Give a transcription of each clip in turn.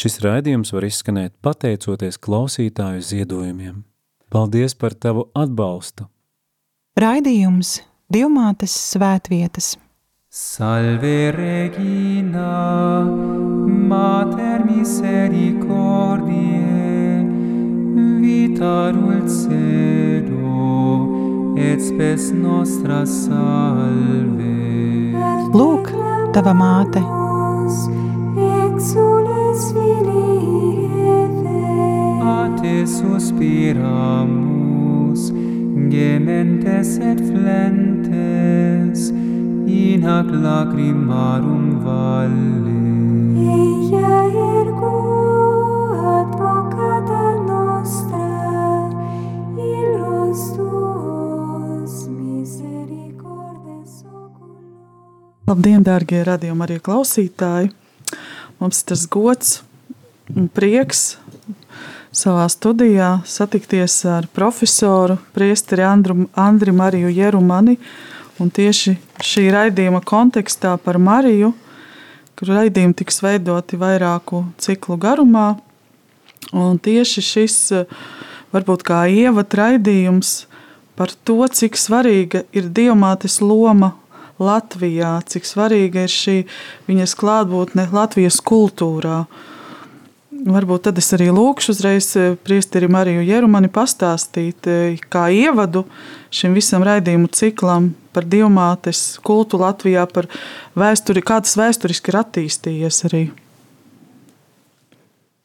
Šis raidījums var izskanēt pateicoties klausītāju ziedojumiem. Paldies par tavu atbalstu! Raidījums Divmātes svētvietas. Salve Regina, Mater misericordiae, vita dulcedo, et spes nostra salve. Lūk, tava māte! Exules filii Eve, A te suspiramus, gementes et flentes, in hac lacrimarum valle. ella ergo advocata nostra, illos tuos misericordes oculo. Labdien, dārgie radījumi, arī klausītāji! Mums ir tas gods un prieks savā studijā satikties ar profesoru Priesteri Andru, Andri Mariju Jerumani. Un tieši šī raidījuma kontekstā par Mariju, kur raidījumi tiks veidoti vairāku ciklu garumā. Un tieši šis varbūt kā ievad raidījums par to, cik svarīga ir diamātes loma Latvijā, cik svarīga ir šī viņas klātbūtne Latvijas kultūrā. Varbūt tad es arī lūkšu uzreiz eh, priesteri Mariju Jerumani pastāstīt, eh, kā ievadu šim visam raidījumu ciklam par diamātes kultu Latvijā, par vēsturi, kā tas vēsturiski ir attīstījies arī.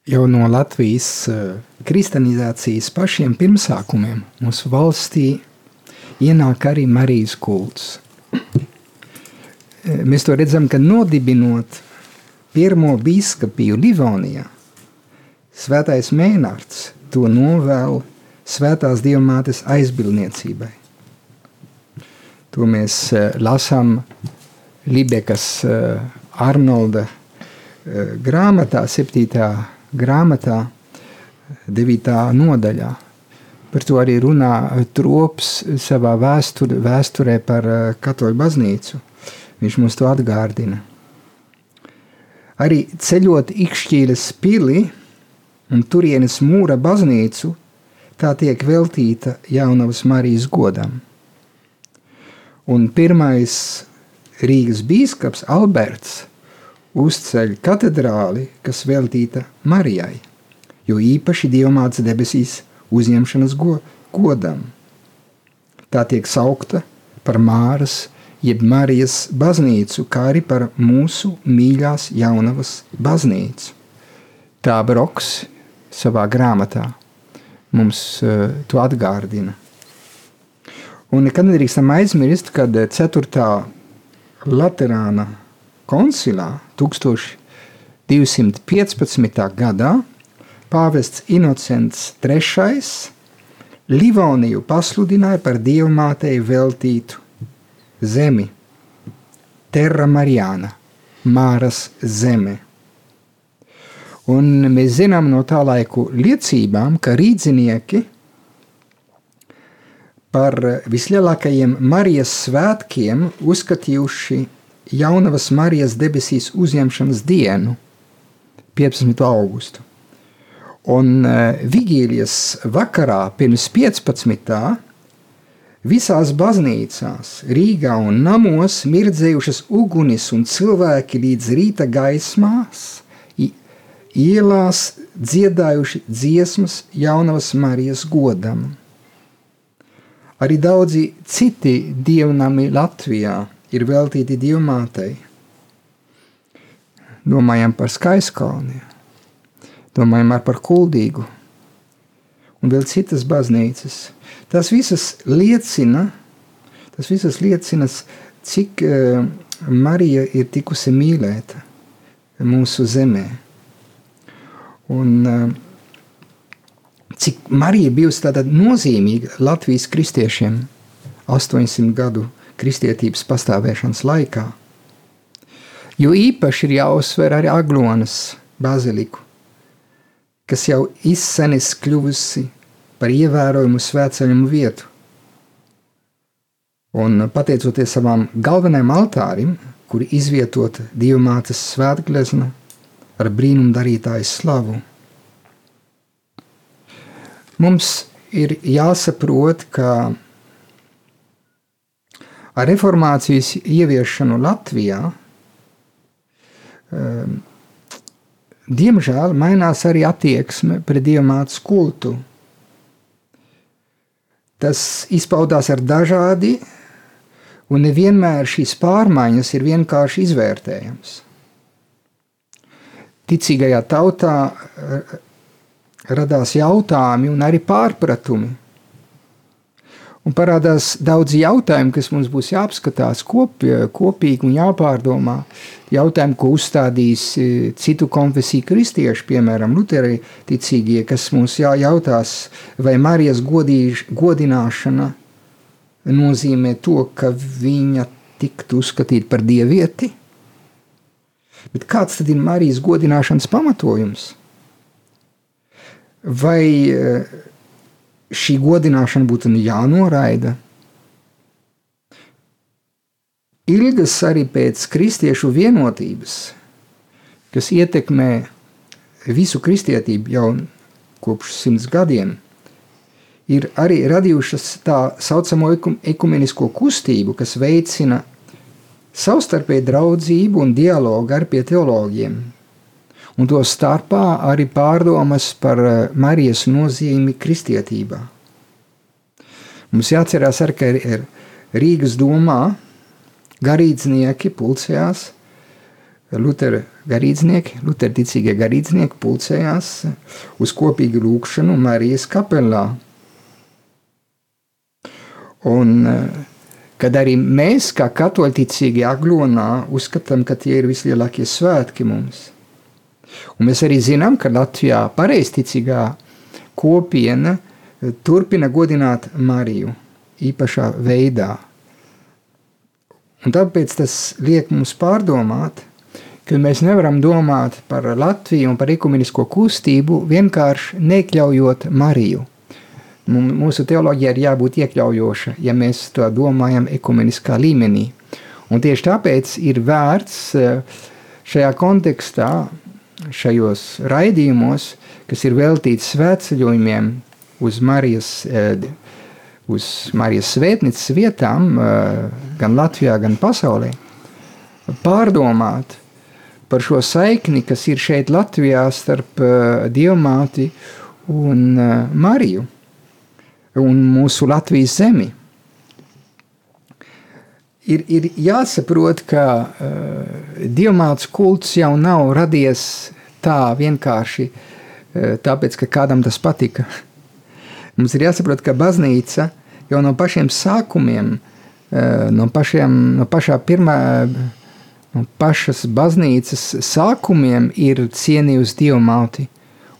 Jau no Latvijas eh, kristianizācijas pašiem pirmsākumiem mūsu valstī ienāk arī Marijas kults. Eh, Mēs to redzam, ka nodibinot pirmo biskupiju Livonijā, Svētais Mēnārds to novēl Svētās Dievmātes aizbildniecībai. To mēs eh, lasām Libekas eh, Arnolda grāmatā, 7. grāmatā, 9. nodaļā. Par to arī runā Trops savā vēstur, vēsturē par katoļu baznīcu. Viņš mums to atgādina. Arī ceļot Ikšķīles pili un turienes mūra baznīcu, tā tiek veltīta jaunavas Marijas godam. Un pirmais Rīgas bīskaps Alberts uzceļ katedrāli, kas veltīta Marijai, jo īpaši Dievmātes debesīs uzņemšanas go godam. Tā tiek saukta par Māras jeb Marijas baznīcu, kā arī par mūsu mīļās jaunavas baznīcu. Tā Broks savā grāmatā mums uh, to atgādina. Un nekad nedrīkstam aizmirst, kad 4. Laterāna koncilā 1215. gadā pāvests Inocents III Livoniju pasludināja par dievmātei veltītu zemi, Terra Marijāna, Māras zeme. Un mēs zinām no tā laiku liecībām, ka rīznieki par vislielākajiem Marijas svētkiem uzskatījuši jaunavas Marijas debesīs uzņemšanas dienu, 15. augustu. Un uh, vigīlijas vakarā pirms 15. Visās baznīcās, Rīgā un namos mirdzējušas ugunis un cilvēki līdz rīta gaismās, ielās dziedājuši dziesmas jaunavas Marijas godam. Arī daudzi citi dievnami Latvijā ir veltīti dievmātei. Domājam par skaiskalni, domājam par kuldīgu un vēl citas baznīcas. Tas visas liecina, tas visas liecina cik uh, Marija ir tikusi mīlēta mūsu zemē. Un, uh, cik Marija bijusi tāda nozīmīga Latvijas kristiešiem 800 gadu kristietības pastāvēšanas laikā. Jo īpaši ir jāuzsver arī Aglonas baziliku, kas jau izsenis kļuvusi par ievērojumu svētceļumu vietu. Un pateicoties savam galvenajam altārim, kur izvietota Dievmātes svētglezna, ar brīnumdarītāju slavu. Mums ir jāsaprot, ka ar reformācijas ieviešanu Latvijā um, diemžēl mainās arī attieksme pret diamāts kultu. Tas izpaudās ar dažādi, un nevienmēr šīs pārmaiņas ir vienkārši izvērtējams. Ticīgajā tautā eh, radās jautājumi un arī pārpratumi Un parādās daudz jautājumu, kas mums būs jāapskatās kop, kopīgi un jāpārdomā. Jautājumi, ko uzstādīs e, citu konfesiju kristieši, piemēram, Luteri ticīgie, kas mums jājautās, vai Marijas godīž, godināšana nozīmē to, ka viņa tiktu uzskatīta par dievieti. Bet kāds tad ir Marijas godināšanas pamatojums? Vai uh, šī godināšana būtu jānoraida. Ilgas arī pēc kristiešu vienotības, kas ietekmē visu kristietību jau kopš simts gadiem, ir arī radījušas tā saucamo ekumenisko kustību, kas veicina savstarpēju draudzību un dialogu ar pie teologiem, un to starpā arī pārdomas par eh, Marijas nozīmi kristietībā. Mums jāatcerās arī, ka ir Rīgas domā garīdznieki pulcējās, Lutera garīdznieki, Lutera ticīgie garīdznieki pulcējās uz kopīgu lūkšanu Marijas kapelā. Un, eh, kad arī mēs, kā katoļticīgi aglonā, uzskatām, ka tie ir vislielākie svētki mums – Un mēs arī zinām, ka Latvijā pareizticīgā kopiena eh, turpina godināt Mariju īpašā veidā. Un tāpēc tas liek mums pārdomāt, ka mēs nevaram domāt par Latviju un par ekumenisko kustību vienkārši nekļaujot Mariju. Mūsu teoloģija ir jābūt iekļaujoša, ja mēs to domājam ekumeniskā līmenī. Un tieši tāpēc ir vērts eh, šajā kontekstā šajos raidījumos, kas ir veltīti svētceļojumiem uz Marijas, eh, uz Marijas svētnīcas vietām, eh, gan Latvijā, gan pasaulē, pārdomāt par šo saikni, kas ir šeit Latvijā starp eh, Dievmāti un Mariju un mūsu Latvijas zemi ir, ir jāsaprot, ka uh, diamāts kults jau nav radies tā vienkārši uh, tāpēc, ka kādam tas patika. Mums ir jāsaprot, ka baznīca jau no pašiem sākumiem, uh, no, pašiem, no pašā pirmā, no pašas baznīcas sākumiem ir cienījusi diamāti.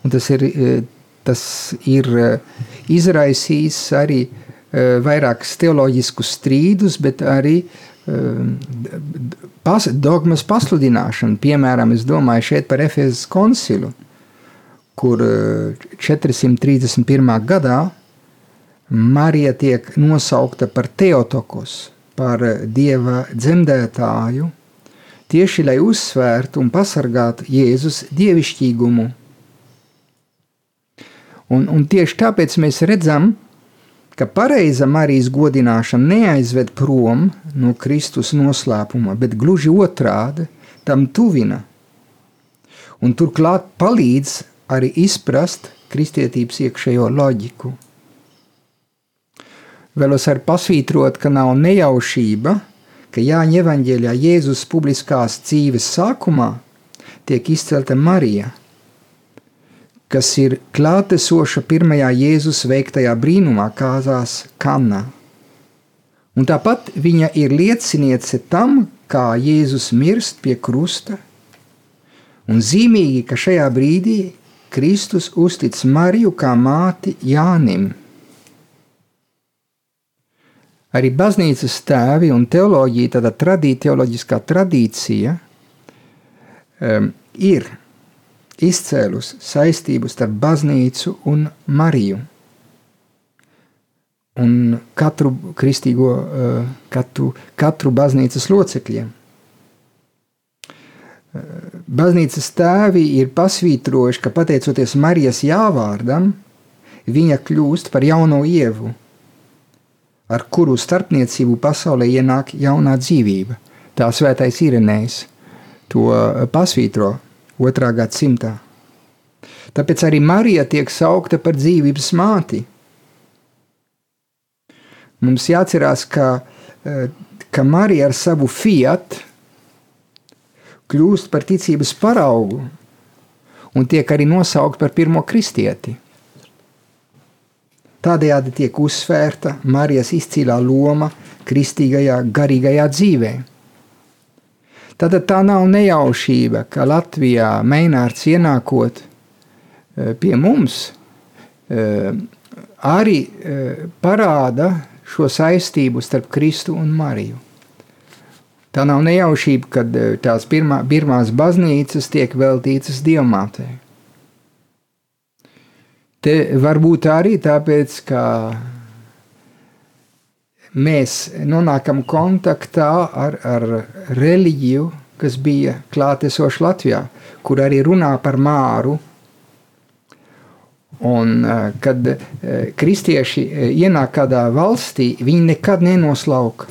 Un tas ir, tas ir izraisījis arī uh, Eh, vairākus teoloģiskus strīdus, bet arī eh, pas, dogmas pasludināšanu. Piemēram, es domāju šeit par Efezes koncilu, kur 431. Eh, gadā Marija tiek nosaukta par Teotokos, par dieva dzemdētāju, tieši lai uzsvērtu un pasargātu Jēzus dievišķīgumu. Un, un tieši tāpēc mēs redzam, ka pareiza Marijas godināšana neaizved prom no Kristus noslēpuma, bet gluži otrādi tam tuvina. Un turklāt palīdz arī izprast kristietības iekšējo loģiku. Vēlos arī pasvītrot, ka nav nejaušība, ka Jāņa evanģēlijā Jēzus publiskās dzīves sākumā tiek izcelta Marija – kas ir klātesoša pirmajā Jēzus veiktajā brīnumā, kāzās Kanā. Un tāpat viņa ir lieciniece tam, kā Jēzus mirst pie krusta. Un zīmīgi, ka šajā brīdī Kristus uztic Mariju kā māti Jānim. Arī baznīcas tēvi un teoloģija, tāda tradī, teoloģiskā tradīcija um, ir izcēlus saistību starp baznīcu un Mariju. Un katru kristīgo, eh, katru, katru baznīcas locekļiem. Eh, baznīcas tēvi ir pasvītrojuši, ka pateicoties Marijas jāvārdam, viņa kļūst par jauno ievu, ar kuru starpniecību pasaulē ienāk jaunā dzīvība. Tā svētais Irenējs to pasvītro otrā gadsimtā. Tāpēc arī Marija tiek saukta par dzīvības māti. Mums jāatcerās, ka, eh, ka Marija ar savu fiat kļūst par ticības paraugu un tiek arī nosaukt par pirmo kristieti. Tādējādi tiek uzsvērta Marijas izcīlā loma kristīgajā garīgajā dzīvē. Tātad tā nav nejaušība, ka Latvijā mēnārds ienākot eh, pie mums, eh, arī eh, parāda šo saistību starp Kristu un Mariju. Tā nav nejaušība, kad tās pirmā, pirmās baznīcas tiek veltītas diamātei. Te varbūt arī tāpēc, ka mēs nonākam kontaktā ar, ar reliģiju, kas bija klātesoša Latvijā, kur arī runā par māru. Un, eh, kad eh, kristieši eh, ienāk kādā valstī, viņi nekad nenoslauka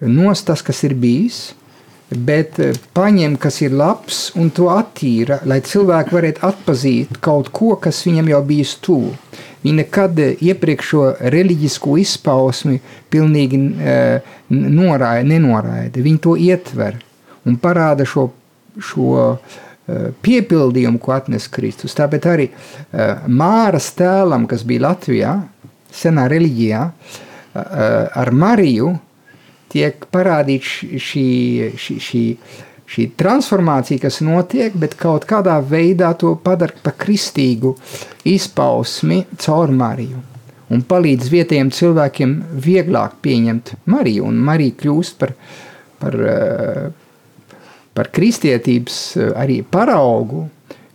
nos tas, kas ir bijis, bet paņem, kas ir labs, un to attīra, lai cilvēki varētu atpazīt kaut ko, kas viņam jau bijis tuvu. Viņi nekad iepriekšo reliģisko izpausmi pilnīgi uh, noraida, nenoraida. Viņi to ietver un parāda šo, šo piepildījumu, ko atnes Kristus. Tāpēc arī Māras tēlam, kas bija Latvijā, senā reliģijā, ar Mariju tiek parādīts šī, šī, šī, šī transformācija, kas notiek, bet kaut kādā veidā to padara par kristīgu izpausmi caur Mariju. Un palīdz vietējiem cilvēkiem vieglāk pieņemt Mariju, un Marija kļūst par, par, eh, par kristietības eh, arī paraugu,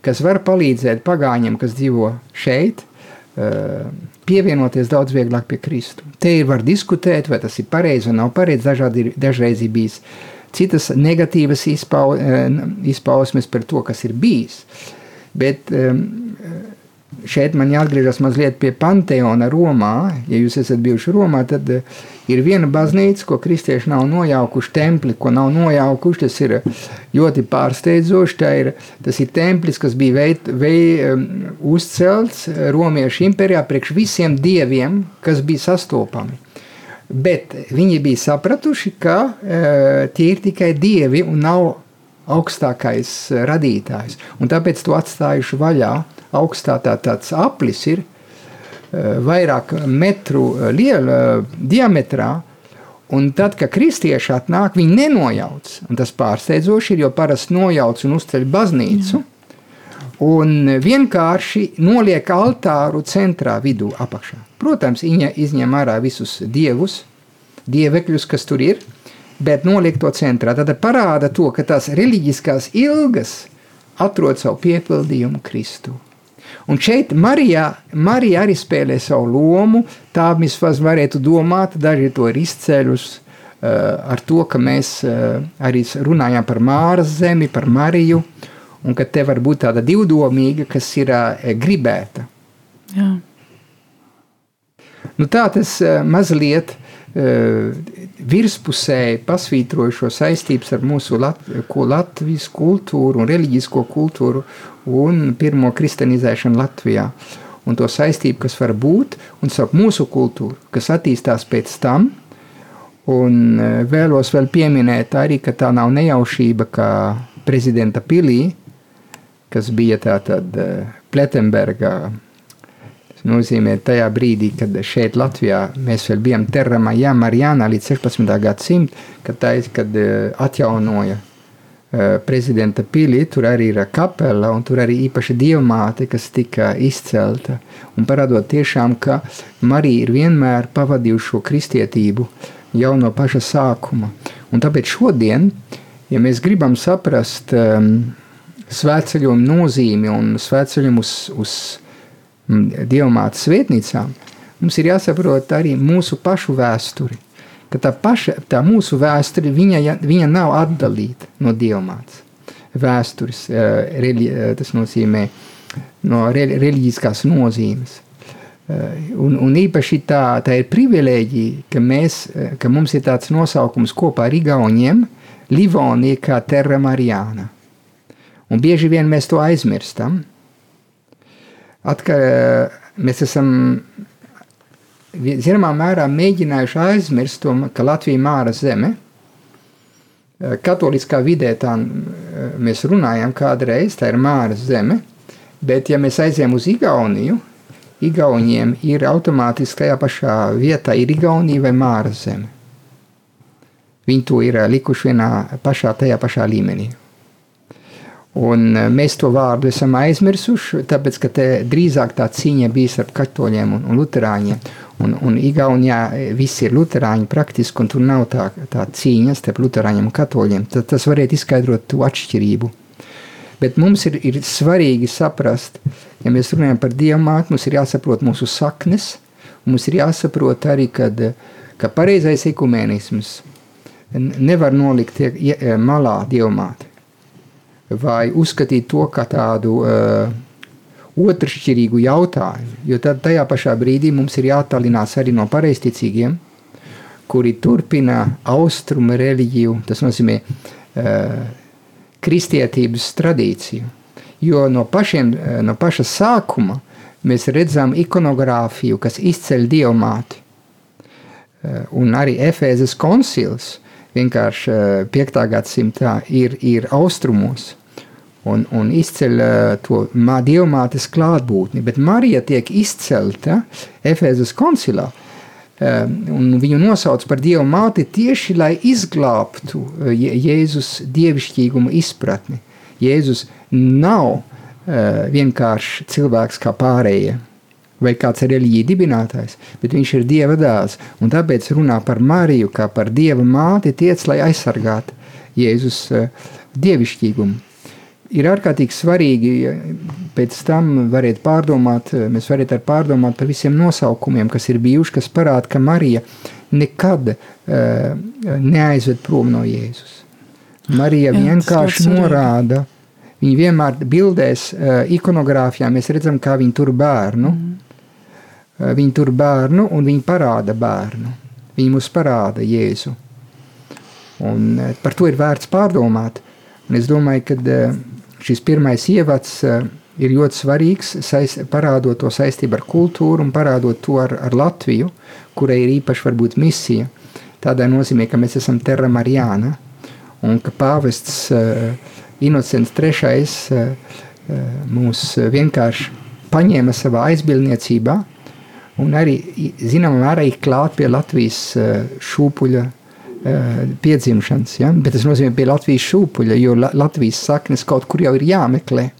kas var palīdzēt pagāņiem, kas dzīvo šeit, pievienoties daudz vieglāk pie Kristu. Te ir var diskutēt, vai tas ir pareizi vai nav pareizi, dažādi ir dažreiz ir bijis citas negatīvas izpau, eh, izpausmes par to, kas ir bijis. Bet ehm, šeit man jāatgriežas mazliet pie Panteona Romā. Ja jūs esat bijuši Romā, tad eh, ir viena baznīca, ko kristieši nav nojaukuši, templi, ko nav nojaukuši. Tas ir ļoti pārsteidzoši. Ir, tas ir templis, kas bija veid, ehm, uzcelts Romiešu impērijā priekš visiem dieviem, kas bija sastopami. Bet viņi bija sapratuši, ka e, tie ir tikai dievi un nav augstākais radītājs. Un tāpēc to atstājuši vaļā. Augstā tā tāds aplis ir vairāk metru e, liela diametrā. Un tad, kad kristieši atnāk, viņi nenojauc. Un tas pārsteidzoši ir, jo parasti nojauc un uzceļ baznīcu. Jā. Un vienkārši noliek altāru centrā, vidū, apakšā. Protams, viņa izņem ārā visus dievus, dievekļus, kas tur ir, bet noliek to centrā. Tad parāda to, ka tās reliģiskās ilgas atrod savu piepildījumu Kristu. Un šeit Marija, Marija arī spēlē savu lomu. Tā vismaz varētu domāt, daži to ir izceļus uh, ar to, ka mēs uh, arī runājām par Māras zemi, par Mariju, un ka te var būt tāda divdomīga, kas ir uh, gribēta. Jā. Nu, tā tas mazliet virspusēji pasvītroju šo saistības ar mūsu Lat Latvijas kultūru un reliģisko kultūru un pirmo kristianizēšanu Latvijā. Un to saistību, kas var būt, un starp mūsu kultūru, kas attīstās pēc tam. Un uh, vēlos vēl pieminēt arī, ka tā nav nejaušība, ka prezidenta pilī, kas bija tātad uh, Pletenberga nozīmē tajā brīdī, kad šeit Latvijā mēs vēl bijām Terramā, Jā, Marijānā līdz 16. gadsimtam, kad, tā, kad uh, atjaunoja uh, prezidenta pili, tur arī ir kapela un tur arī īpaši dievmāte, kas tika izcelta. Un parādot tiešām, ka Marija ir vienmēr pavadījuši šo kristietību jau no paša sākuma. Un tāpēc šodien, ja mēs gribam saprast um, svētceļojumu nozīmi un svētceļojumu uz, uz dievmātes svētnīcām, mums ir jāsaprot arī mūsu pašu vēsturi. tā, paša, tā mūsu vēsture viņa, viņa nav atdalīta no dievmātes. Vēstures, eh, eh, tas nozīmē no re- reliģiskās nozīmes. Eh, Un, un īpaši tā, tā ir privilēģija, ka, mēs, ka mums ir tāds nosaukums kopā ar Igauniem - Livonija kā Terra Marijāna. Un bieži vien mēs to aizmirstam. Atkal eh, mēs esam zināmā mērā mēģinājuši aizmirst to, ka Latvija ir māra zeme. Eh, Katoliskā vidē tā eh, mēs runājam kādreiz, tā ir māra zeme, bet ja mēs aizējām uz Igauniju, Igauniem ir automātiski tajā pašā vietā ir Igaunija vai māra zeme. Viņi to ir likuši vienā pašā, tajā pašā līmenī. Un eh, mēs to vārdu esam aizmirsuši, tāpēc, ka drīzāk tā cīņa bija starp katoļiem un, un luterāņiem. Un, un Igaunijā eh, visi ir luterāņi praktiski, un tur nav tā, tā cīņa starp luterāņiem un katoļiem. Tad tas varētu izskaidrot to atšķirību. Bet mums ir, ir svarīgi saprast, ja mēs runājam par Dievu māti, mums ir jāsaprot mūsu saknes, mums ir jāsaprot arī, kad, ka pareizais ekumēnisms nevar nolikt malā Dievu māti vai uzskatīt to kā tādu uh, otršķirīgu jautājumu. Jo tad tajā pašā brīdī mums ir jātalinās arī no pareizticīgiem, kuri turpina austrumu reliģiju, tas nozīmē uh, kristietības tradīciju. Jo no, pašiem, uh, no paša sākuma mēs redzam ikonogrāfiju, kas izceļ dievmāti. Uh, un arī Efēzes koncils vienkārši uh, 5. gadsimtā ir, ir austrumos un, un izceļ uh, to mā, dievmātes klātbūtni. Bet Marija tiek izcelta Efēzes koncilā. Um, un viņu nosauc par Dieva māti tieši lai izglābtu Jēzus dievišķīguma izpratni. Jēzus nav vienkārši cilvēks kā pārējie, vai kāds reliģija dibinātājs, bet viņš ir Dieva dēls. Un tāpēc runā par Mariju kā par Dieva māti, tiec, lai aizsargātu Jēzus uh, dievišķīgumu ir ārkārtīgi svarīgi, pēc tam varētu pārdomāt, mēs varētu arī pārdomāt par visiem nosaukumiem, kas ir bijuši, kas parāda, ka Marija nekad uh, neaizved prom no Jēzus. Marija Jā, vienkārši norāda, viņa vienmēr bildēs, uh, ikonogrāfijā mēs redzam, kā viņa tur bērnu. Mm. Uh, viņa tur bērnu un viņa parāda bērnu. Viņa mums parāda Jēzu. Un uh, par to ir vērts pārdomāt. Un es domāju, ka uh, šis pirmais ievads ir ļoti svarīgs, saist, parādot to saistību ar kultūru un parādot to ar, ar Latviju, kurai ir īpaši varbūt misija. Tādā nozīmē, ka mēs esam Terra Marijāna un ka pāvests uh, Inocents III uh, mūs vienkārši paņēma savā aizbildniecībā un arī, zināmā mērā, ir klāt pie Latvijas uh, šūpuļa uh, piedzimšanas. Ja? Bet tas nozīmē pie Latvijas šūpuļa, jo La Latvijas saknes kaut kur jau ir jāmeklē.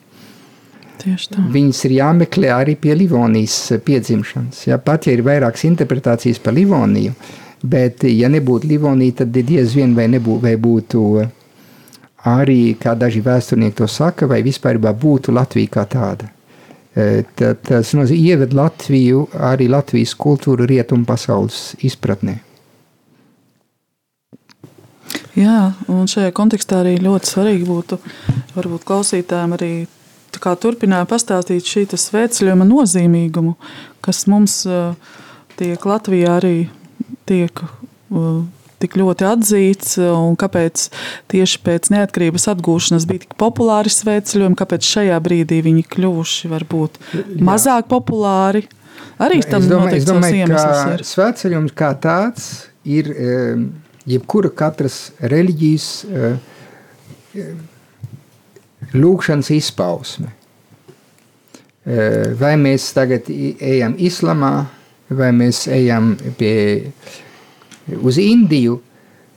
Tieši tā. Viņas ir jāmeklē arī pie Livonijas eh, piedzimšanas. Ja? Pat ja ir vairākas interpretācijas par Livoniju, bet ja nebūtu Livonija, tad diez vien vai, nebū, vai būtu eh, arī, kā daži vēsturnieki to saka, vai vispār būtu Latvija kā tāda. Eh, tas nozīmē ieved Latviju, arī Latvijas kultūru rietumu pasaules izpratnē. Jā, un šajā kontekstā arī ļoti svarīgi būtu varbūt klausītājiem arī turpināt pastāstīt šī svētceļojuma nozīmīgumu, kas mums uh, tiek Latvijā arī tiek uh, tik ļoti atzīts, uh, un kāpēc tieši pēc neatkarības atgūšanas bija tik populāri svētceļojumi, kāpēc šajā brīdī viņi kļuvuši varbūt mazāk populāri. Arī tam es domāju, es domāju ka ir. svētceļojums kā tāds ir jebkura katras reliģijas uh, lūkšanas izpausme. Uh, Vai mēs tagad ejam islamā, vai mēs ejam pie, uz Indiju,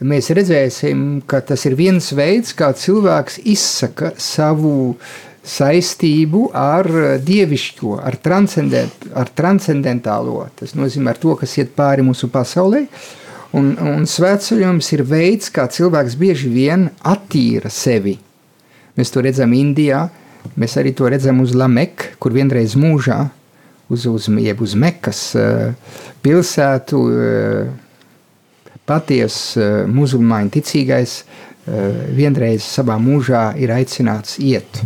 mēs redzēsim, ka tas ir viens veids, kā cilvēks izsaka savu saistību ar dievišķo, ar, transcendent, ar transcendentālo. Tas nozīmē ar to, kas iet pāri mūsu pasaulē. Un, un svētceļojums ir veids, kā cilvēks bieži vien attīra sevi. Mēs to redzam Indijā, mēs arī to redzam uz Lameku, kur vienreiz mūžā, uz, uz, jeb uz Mekas eh, pilsētu, eh, patiesa uh, musulmaņu ticīgais uh, vienreiz savā mūžā ir aicināts iet.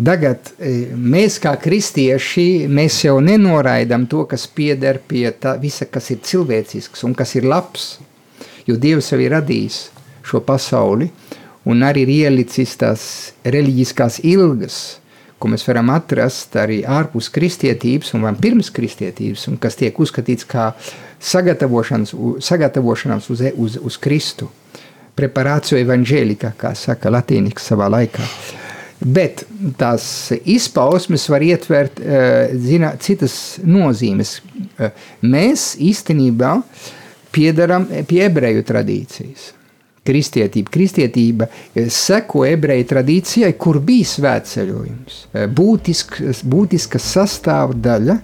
Tagad mēs, kā kristieši, mēs jau nenoraidām to, kas pieder pie tā visa, kas ir cilvēcisks un kas ir labs. Jo Dievs jau ir radījis šo pasauli un arī ir ielicis tās reliģiskās ilgas, ko mēs varam atrast arī ārpus kristietības un pirms kristietības, un kas tiek uzskatīts kā sagatavošanās, sagatavošanās uz, uz, uz Kristu. Preparācija evanģēlika, kā saka latīniski savā laikā. Bet tās izpausmes var ietvert uh, zina, citas nozīmes. Uh, mēs īstenībā piedaram pie ebreju tradīcijas kristietība. Kristietība eh, seko ebreju tradīcijai, kur bija svētceļojums. Eh, būtisk, būtiska sastāvdaļa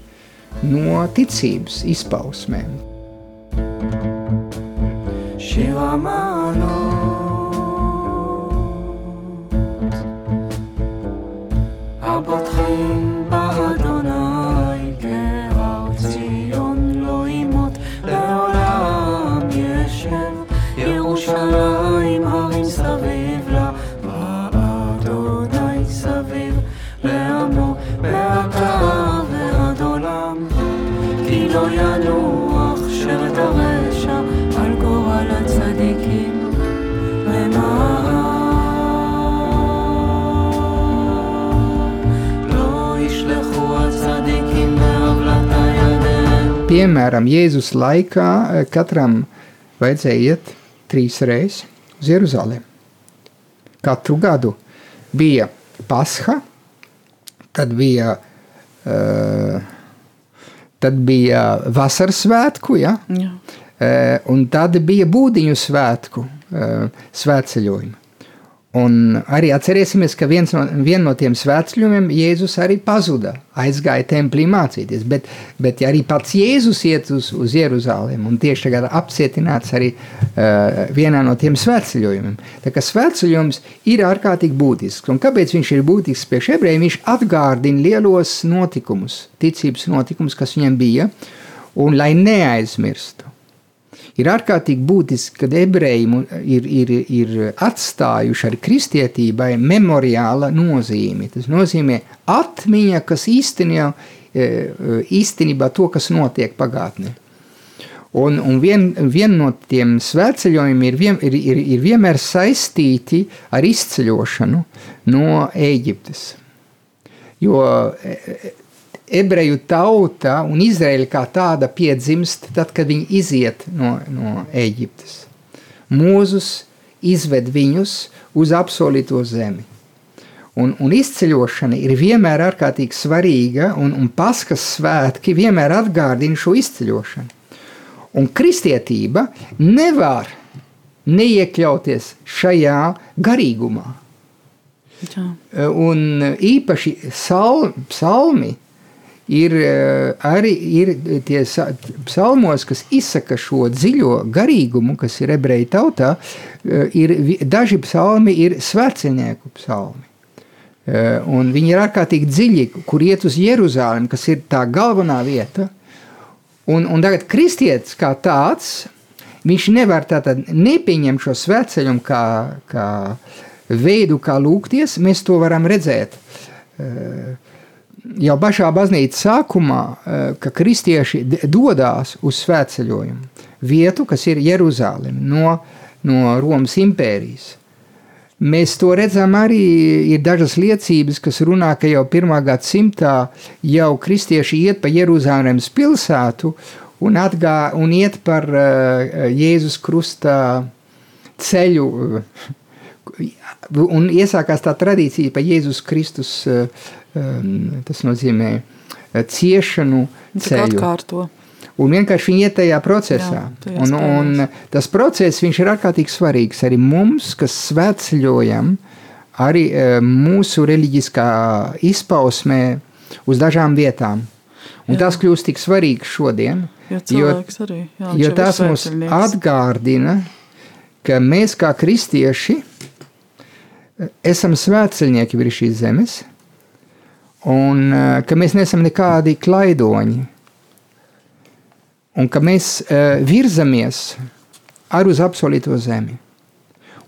no ticības izpausmēm. Shiva mano Piemēram, Jēzus laikā eh, katram vajadzēja iet trīs reizes uz Jeruzalem. Katru gadu bija Pasha, tad bija, uh, tad bija vasaras svētku, ja? Jā. Uh, un tad bija būdiņu svētku uh, svētceļojumi. Un arī atcerēsimies, ka viens no, vien no tiem svētceļiem Jēzus arī pazuda, aizgāja templī mācīties. Bet, bet ja arī pats Jēzus iet uz, uz Jeruzalem un tieši tagad apcietināts arī uh, vienā no tiem svētceļojumiem. Tā kā svētceļojums ir ārkārtīgi būtisks. Un kāpēc viņš ir būtisks priekš ebrejiem? Viņš atgādina lielos notikumus, ticības notikumus, kas viņiem bija, un lai neaizmirstu ir ārkārtīgi būtiski, kad ebreji ir, ir, ir atstājuši ar kristietībai memoriāla nozīmi. Tas nozīmē atmiņa, kas īstenībā, e, īstenībā to, kas notiek pagātnē. Un, un viena vien no tiem svētceļojumiem ir, vien, ir, ir, ir vienmēr saistīti ar izceļošanu no Eģiptes. Jo e, ebreju tauta un Izraēla kā tāda piedzimst tad, kad viņi iziet no, no Eģiptes. Mūzus izved viņus uz apsolīto zemi. Un, un izceļošana ir vienmēr ārkārtīgi svarīga, un, un paskas svētki vienmēr atgādina šo izceļošanu. Un kristietība nevar neiekļauties šajā garīgumā. Jā. Un īpaši sal, psalmi ir eh, arī ir tie psalmos, kas izsaka šo dziļo garīgumu, kas ir ebreju tautā, eh, ir daži psalmi ir svētcenieku psalmi. Un viņi ir ārkārtīgi dziļi, kur iet uz Jeruzālēm, kas ir tā galvenā vieta. Un, un tagad kristietis kā tāds, viņš nevar tātad nepieņemt šo svētceļumu kā, kā veidu, kā lūgties, mēs to varam redzēt. Uh, jau pašā baznīcas sākumā, eh, ka kristieši dodas uz svētceļojumu vietu, kas ir Jeruzaleme no, no Romas impērijas. Mēs to redzam arī, ir dažas liecības, kas runā, ka jau pirmā gadsimtā jau kristieši iet pa Jeruzalemes pilsētu un, atgā, un iet par uh, Jēzus krusta ceļu. Un iesākās tā tradīcija pa Jēzus Kristus uh, Ehm, tas nozīmē eh, ciešanu ceļu. Atkārto. Un vienkārši viņi iet tajā procesā. Jā, un, un tas process ir ārkārtīgi svarīgs arī mums, kas svētceļojam, arī eh, mūsu reliģiskā izpausmē uz dažām vietām. Un jā. tas kļūst tik svarīgs šodien, jo, arī, jā, jo tas mums atgādina, ka mēs kā kristieši eh, esam svētceļnieki virs šīs zemes – un eh, ka mēs neesam nekādi klaidoņi, un ka mēs uh, virzamies ar uz apsolīto zemi.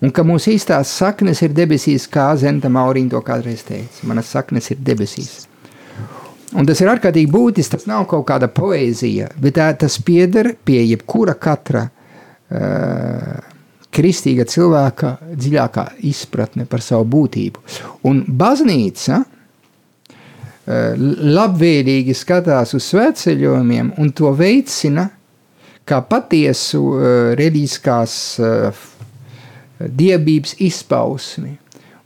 Un ka mūsu īstās saknes ir debesīs, kā Zenta Maurīna to kādreiz teica. Manas saknes ir debesīs. Un tas ir ārkārtīgi būtiski. Tas nav kaut kāda poēzija, bet tā, tas pieder pie jebkura katra uh, kristīga cilvēka dziļākā izpratne par savu būtību. Un baznīca uh, labvēlīgi skatās uz svētceļojumiem un to veicina kā patiesu uh, reliģiskās uh, dievības izpausmi.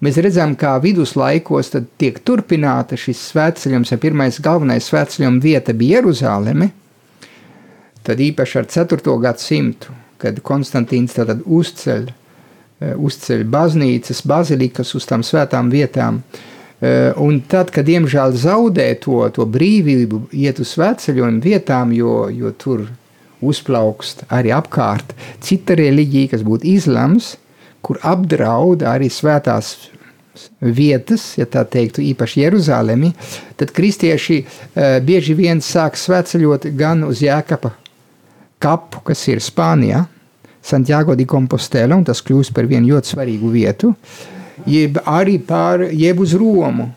Mēs redzam, kā viduslaikos tiek turpināta šis svētceļojums, ja pirmais galvenais svētceļojuma vieta bija Jeruzaleme, tad īpaši ar 4. gadsimtu, kad Konstantīns tad uzceļ, eh, uzceļ baznīcas, bazilikas uz tām svētām vietām, eh, un tad, kad diemžēl zaudē to, to brīvību iet uz svētceļojumu vietām, jo, jo tur uzplaukst arī apkārt cita reliģija, kas būtu islams, kur apdraud arī svētās vietas, ja tā teiktu, īpaši Jeruzalemi, tad kristieši uh, bieži vien sāk svētceļot gan uz Jēkaba kapu, kas ir Spānijā, Santiago di Compostela, un tas kļūst par vienu ļoti svarīgu vietu, jeb arī pār, jeb uz Romu.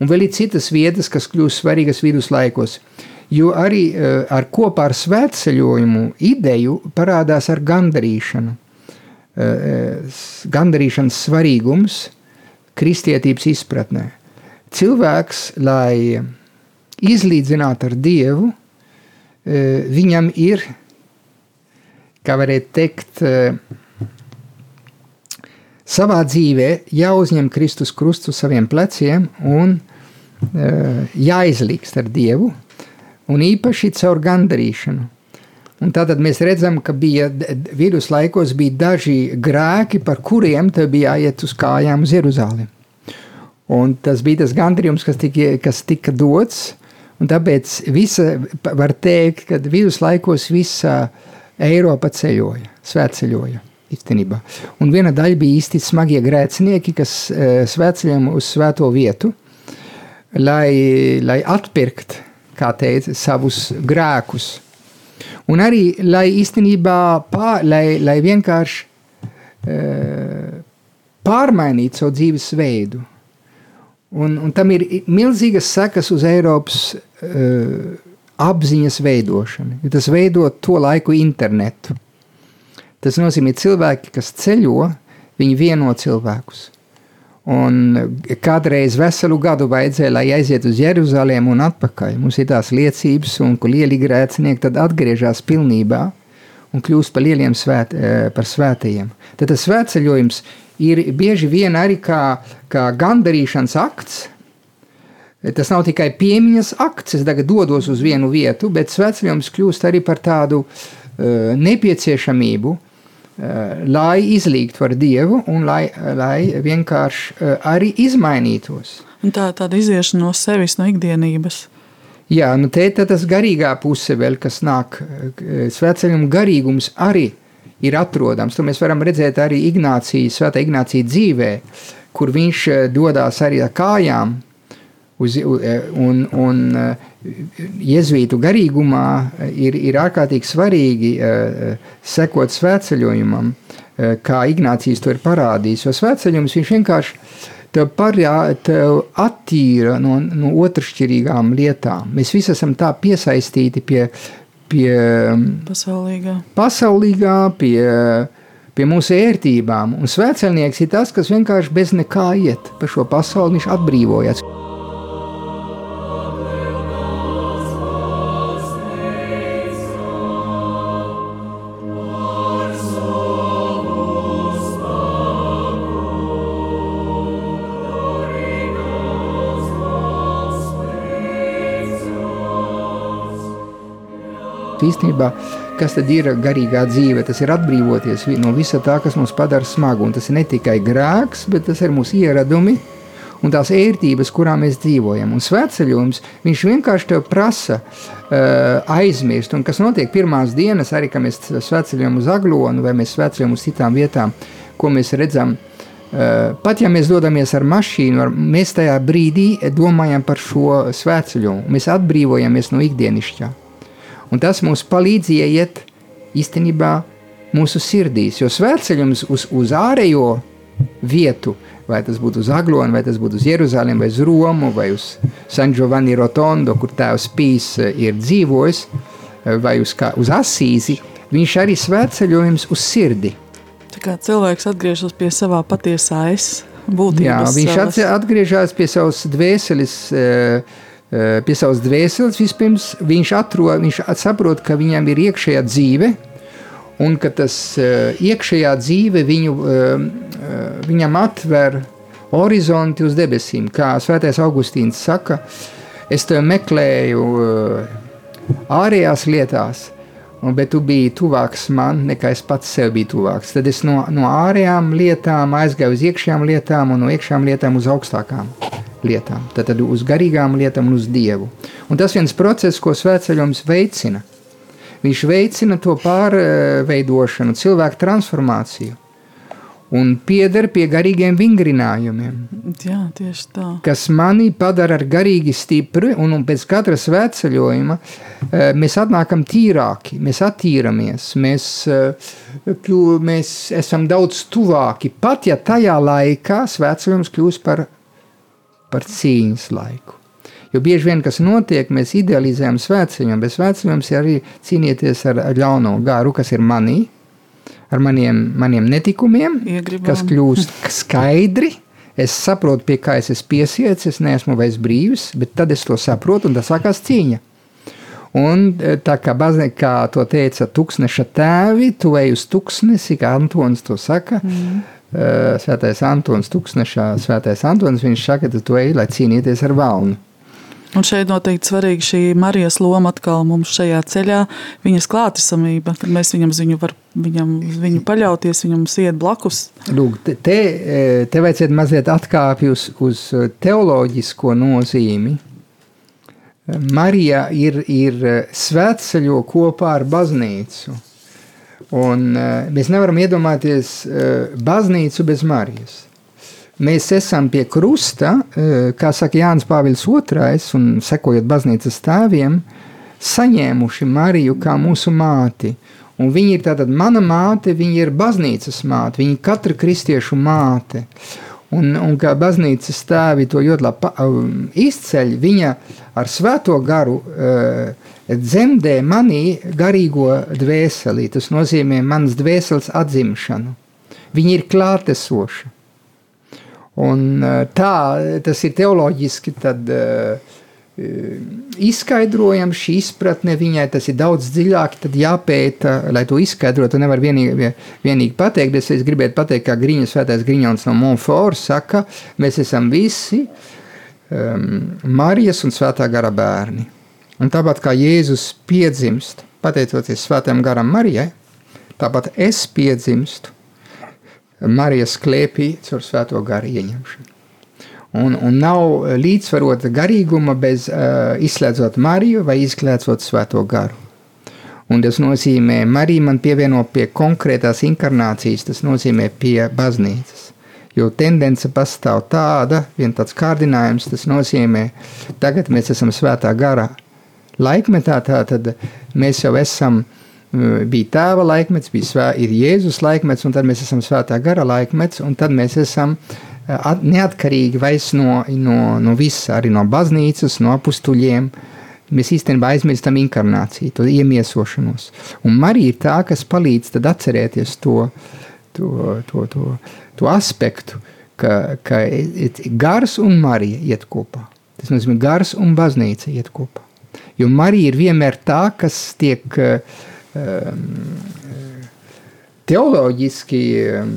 Un vēl ir citas vietas, kas kļūst svarīgas viduslaikos, jo arī uh, ar kopā ar svētceļojumu ideju parādās ar gandarīšanu. Uh, gandarīšanas svarīgums – kristietības izpratnē. Cilvēks, lai izlīdzinātu ar Dievu, viņam ir, kā varētu teikt, e, savā dzīvē jāuzņem Kristus krustu saviem pleciem un e, jāizlīgst ar Dievu, un īpaši caur gandarīšanu. Un tātad mēs redzam, ka bija viduslaikos bija daži grēki, par kuriem te bija jāiet uz kājām uz Jeruzalem. Un tas bija tas gandrījums, kas tika, kas tika dots. Tāpēc visa, var teikt, ka viduslaikos visa Eiropa ceļoja, svētceļoja. Īstenībā. Un viena daļa bija īsti smagie grēcinieki, kas uh, svētceļojam uz svēto vietu, lai, lai atpirkt, kā teica, savus grēkus Un arī, lai īstenībā, pār, lai, lai vienkārši uh, pārmainītu savu dzīvesveidu. Un, un tam ir milzīgas sekas uz Eiropas uh, apziņas veidošanu, jo tas veido to laiku internetu. Tas nozīmē, cilvēki, kas ceļo, viņi vieno cilvēkus. Un kādreiz veselu gadu vajadzēja, lai aizietu uz Jeruzalem un atpakaļ. Mums ir tās liecības, un kur lieli grēcinieki tad atgriežas pilnībā un kļūst par lieliem svēt, eh, par svētajiem. Tad tas svētceļojums ir bieži vien arī kā, kā gandarīšanas akts. Tas nav tikai piemiņas akts, es tagad dodos uz vienu vietu, bet svētceļojums kļūst arī par tādu uh, nepieciešamību uh, lai izlīgtu ar Dievu un lai, lai vienkārši eh, arī izmainītos. Un tā tāda iziešana no sevis, no ikdienības. Jā, nu te ir tas garīgā puse, vēl, kas nāk. Svētceļam garīgums arī ir atrodams. To mēs varam redzēt arī Ignācijas, Svētā Ignācija dzīvē, kur viņš dodas arī ar kājām uz, un, un Jēzus garīgumā ir, ir ārkārtīgi svarīgi sekot svētceļojumam, kā Ignācijas to ir parādījis. Jo svētceļojums viņš vienkārši tev, parā, tev attīra no, no otršķirīgām lietām. Mēs visi esam tā piesaistīti pie, pie pasaulīgā, pasaulīgā pie, pie mūsu ērtībām. Un svētceļnieks ir tas, kas vienkārši bez nekā iet pa šo pasauli, viņš atbrīvojas. Īstenībā, kas tad ir garīgā dzīve? Tas ir atbrīvoties no visa tā, kas mums padara smagu. Un tas ir ne tikai grēks, bet tas ir mūsu ieradumi un tās ērtības, kurā mēs dzīvojam. Un svētceļojums, viņš vienkārši tev prasa uh, aizmirst. Un kas notiek pirmās dienas, arī kad mēs svētceļojam uz Aglonu vai mēs svētceļojam uz citām vietām, ko mēs redzam. Uh, pat ja mēs dodamies ar mašīnu, ar, mēs tajā brīdī domājam par šo svētceļojumu. Mēs atbrīvojamies no ikdienišķā. Un tas mums palīdz ieiet īstenībā mūsu sirdīs. Jo svētceļums uz, uz ārējo vietu, vai tas būtu uz Aglonu, vai tas būtu uz Jeruzalem, vai uz Romu, vai uz San Giovanni Rotondo, kur tēvs Pīs eh, ir dzīvojis, eh, vai uz, kā, uz Asīzi, viņš arī svētceļojums uz sirdi. Tā kā cilvēks atgriežas pie savā patiesā es būtības. Jā, viņš savas. atgriežas pie savas dvēseles, eh, pie savas dvēseles vispirms. Viņš, atrod, viņš saprot, ka viņam ir iekšējā dzīve, un ka tas eh, iekšējā dzīve viņu, eh, eh, viņam atver horizonti uz debesīm. Kā Svētais Augustīns saka, es tevi meklēju eh, ārējās lietās, bet tu biji tuvāks man nekā es pats sev biju tuvāks. Tad es no, no ārējām lietām aizgāju uz iekšējām lietām, un no iekšējām lietām uz augstākām lietām. Tad, tad uz garīgām lietām un uz dievu. Un tas viens process, ko svētceļojums veicina. Viņš veicina to pārveidošanu, cilvēku transformāciju un pieder pie garīgiem vingrinājumiem Jā, tieši tā. kas mani padara ar garīgi stipru, un, un pēc katra svētceļojuma eh, mēs atnākam tīrāki, mēs attīramies, mēs, eh, mēs esam daudz tuvāki. Pat ja tajā laikā svētceļojums kļūst par, par cīņas laiku. Jo bieži vien, kas notiek, mēs idealizējam svētceļojumu, bet svētceļojums ir arī cīnīties ar ļauno garu, kas ir manī, ar maniem, maniem netikumiem, Iegribām. kas kļūst skaidri. Es saprotu, pie kā es esmu piesiets, es neesmu vairs brīvs, bet tad es to saprotu, un tas sākās cīņa. Un e, tā kā baznīca, to teica tūkstneša tēvi, tu ej uz tūkstnesi, kā Antons to saka. Mm. Svētais Antons, tūkstnešā svētais Antons, viņš saka, ka tu ej, lai cīnīties ar valnu. Un šeit noteikti svarīga šī Marijas loma atkal mums šajā ceļā, viņas klātesamība, kad mēs viņam, ziņu var, viņam viņu paļauties, viņam iet blakus. Lūk, te, te, vajadzētu mazliet atkāpties uz, uz teoloģisko nozīmi. Marija ir, ir svētceļo kopā ar baznīcu. Un, e, mēs nevaram iedomāties e, baznīcu bez Marijas. Mēs esam pie krusta, e, kā saka Jānis Pāvils II, un sekojot baznīcas tēviem, saņēmuši Mariju kā mūsu māti. Un viņa ir tātad mana māte, viņa ir baznīcas māte, viņa ir katra kristiešu māte. Un, un kā baznīcas tēvi to ļoti labi um, izceļ, viņa ar svēto garu uh, dzemdē manī garīgo dvēseli. Tas nozīmē manas dvēseles atzimšanu. Viņa ir klātesoša. Un uh, tā tas ir teoloģiski tad, uh, izskaidrojams, šī izpratne viņai tas ir daudz dziļāk, tad jāpēta, lai to izskaidrotu. Nevar vienīgi, vienīgi pateikt, bet es gribētu pateikt, kā Griņas svētais Griņons no Monfort saka, mēs esam visi um, Marijas un svētā gara bērni. Un tāpat kā Jēzus piedzimst, pateicoties svētajam garam Marijai, tāpat es piedzimstu Marijas klēpī caur svēto garu ieņemšanu. Un, un nav līdzsvarota garīguma bez uh, izslēdzot Mariju vai izslēdzot Svēto garu. Un tas nozīmē, Marija man pievieno pie konkrētās inkarnācijas, tas nozīmē pie baznīcas. Jo tendence pastāv tāda, viens tāds kārdinājums, tas nozīmē, tagad mēs esam Svētā garā laikmetā, tad mēs jau esam, uh, bija tēva laikmets, bija svē, Jēzus laikmets, un tad mēs esam Svētā gara laikmets, un tad mēs esam at- neatkarīgi vairs no, no, no visa, arī no baznīcas, no apstuļiem. Mēs īstenībā aizmirstam inkarnāciju, to iemiesošanos. Un Marija ir tā, kas palīdz atcerēties to, to, to, to, to aspektu, ka, ka gars un Marija iet kopā. Tas nozīmē, gars un baznīca iet kopā. Jo Marija ir vienmēr tā, kas tiek um, teoloģiski um,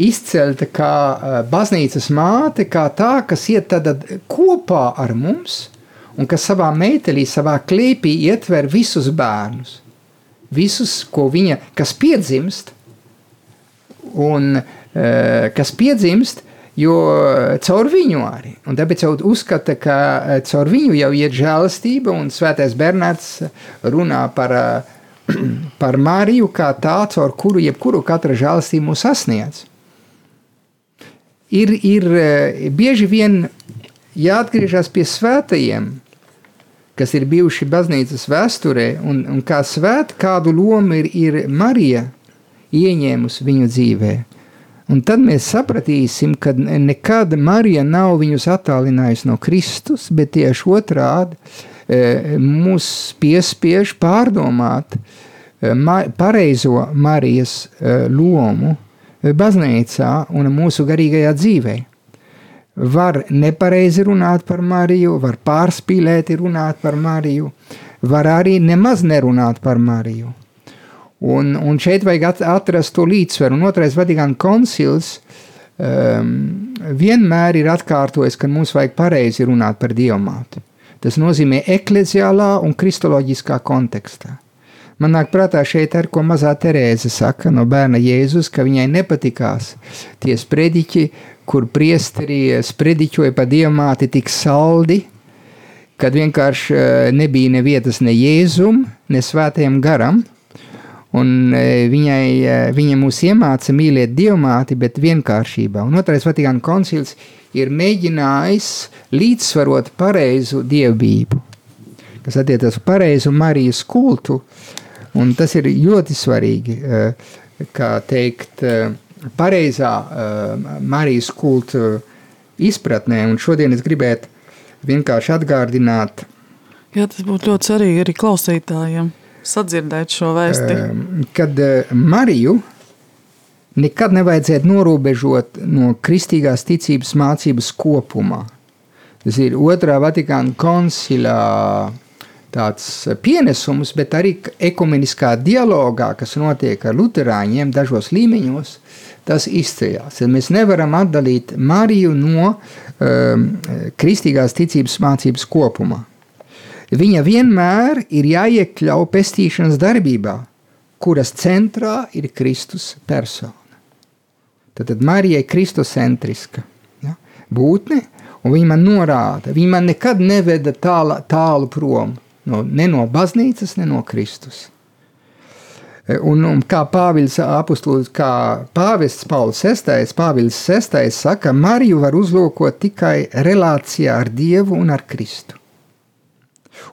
izcelta kā uh, baznīcas māte, kā tā, kas iet kopā ar mums un kas savā meitelī, savā klēpī ietver visus bērnus. Visus, ko viņa, kas piedzimst, un uh, kas piedzimst, jo caur viņu arī. Un tāpēc jau uzskata, ka uh, caur viņu jau iet žēlastība, un svētais Bernārds runā par, uh, par Mariju kā tā, caur kuru jebkuru katra žēlastība mūs sasniedz ir, ir eh, bieži vien jāatgriežas pie svētajiem, kas ir bijuši baznīcas vēsturē, un, un kā svēt, kādu lomu ir, ir Marija ieņēmusi viņu dzīvē. Un tad mēs sapratīsim, ka nekad Marija nav viņus attālinājusi no Kristus, bet tieši otrādi e, mūs piespiež pārdomāt e, pareizo Marijas e, lomu baznīcā un mūsu garīgajā dzīvēm var nepareizi runāt par Mariju, var pārspīlēti runāt par Mariju, var arī nemaz nerunāt par Mariju. Un, un šeit vajag atrast to līdzsvaru. Un otrais Vatikāna koncils um, vienmēr ir atkārtojis, ka mums vajag pareizi runāt par diamātu. Tas nozīmē ekleziālā un kristoloģiskā kontekstā. Man nāk prātā šeit ar ko mazā Terēze saka no bērna Jēzus, ka viņai nepatikās tie sprediķi, kur priesteri sprediķoja pa diamāti tik saldi, kad vienkārši eh, nebija ne vietas ne Jēzum, ne svētajam garam. Un eh, viņai, eh, viņa mūs iemāca mīlēt diamāti, bet vienkāršībā. Un otrais Vatikāna koncils ir mēģinājis līdzsvarot pareizu dievbību, kas attiecas uz pareizu Marijas kultu. Un tas ir ļoti svarīgi, kā teikt, pareizā Marijas kulta izpratnē. Un šodien es gribētu vienkārši atgādināt. Jā, tas būtu ļoti svarīgi arī klausītājiem sadzirdēt šo vēsti. Uh, kad uh, Mariju nekad nevajadzētu norobežot no kristīgās ticības mācības kopumā. Tas ir otrā Vatikāna koncilā tāds pienesums, bet arī ekumeniskā dialogā, kas notiek ar luterāņiem dažos līmeņos, tas izceļas. Mēs nevaram atdalīt Mariju no um, kristīgās ticības mācības kopumā. Viņa vienmēr ir jāiekļauj pestīšanas darbībā, kuras centrā ir Kristus persona. Tad, tad Marija ir kristocentriska ja? būtne, un viņa man norāda, viņa man nekad neveda tālu, tālu prom no, ne no baznīcas, ne no Kristus. Un, un kā Pāvils apustulis, kā Pāvests Pauls VI, Pāvils VI saka, Mariju var uzlūkot tikai relācijā ar Dievu un ar Kristu.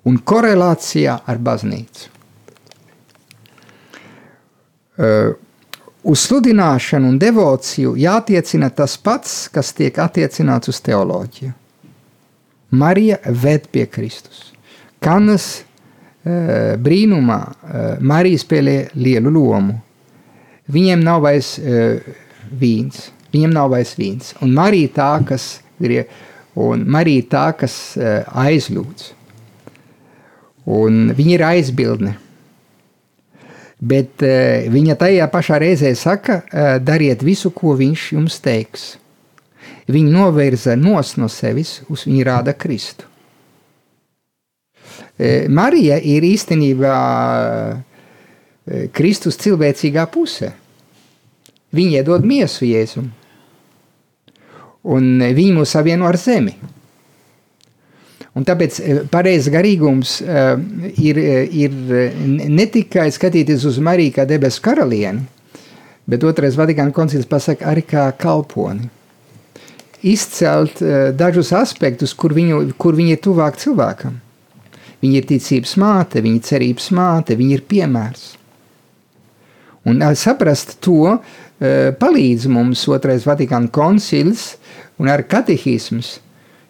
Un korelācijā ar baznīcu. Uh, uz sludināšanu un devociju jātiecina tas pats, kas tiek attiecināts uz teoloģiju. Marija ved pie Kristus. Kanas Eh, brīnumā eh, Marija spēlē lielu lomu. Viņiem nav vairs uh, vīns, viņiem nav vairs vīns. Un Marija tā, kas, un Marija tā, kas uh, aizlūdz. Un viņa ir aizbildne. Bet uh, viņa tajā pašā reizē saka, uh, dariet visu, ko viņš jums teiks. Viņa novirza no sevis, uz viņu rāda Kristu. E, Marija ir īstenībā Kristus cilvēcīgā puse. Viņa iedod miesu Jēzum, un viņa mūs savieno ar zemi. Un tāpēc e, pareizs garīgums ir, ir ne tikai skatīties uz Mariju kā debesu karalieni, bet otrais Vatikāna koncils pasaka arī kā kalponi. Izcelt dažus aspektus, kur viņu, kur viņi ir tuvāk cilvēkam. Viņa ir ticības māte, viņa ir cerības māte, viņa ir piemērs. Un saprast to palīdz mums otrais Vatikāna koncils un ar katehisms.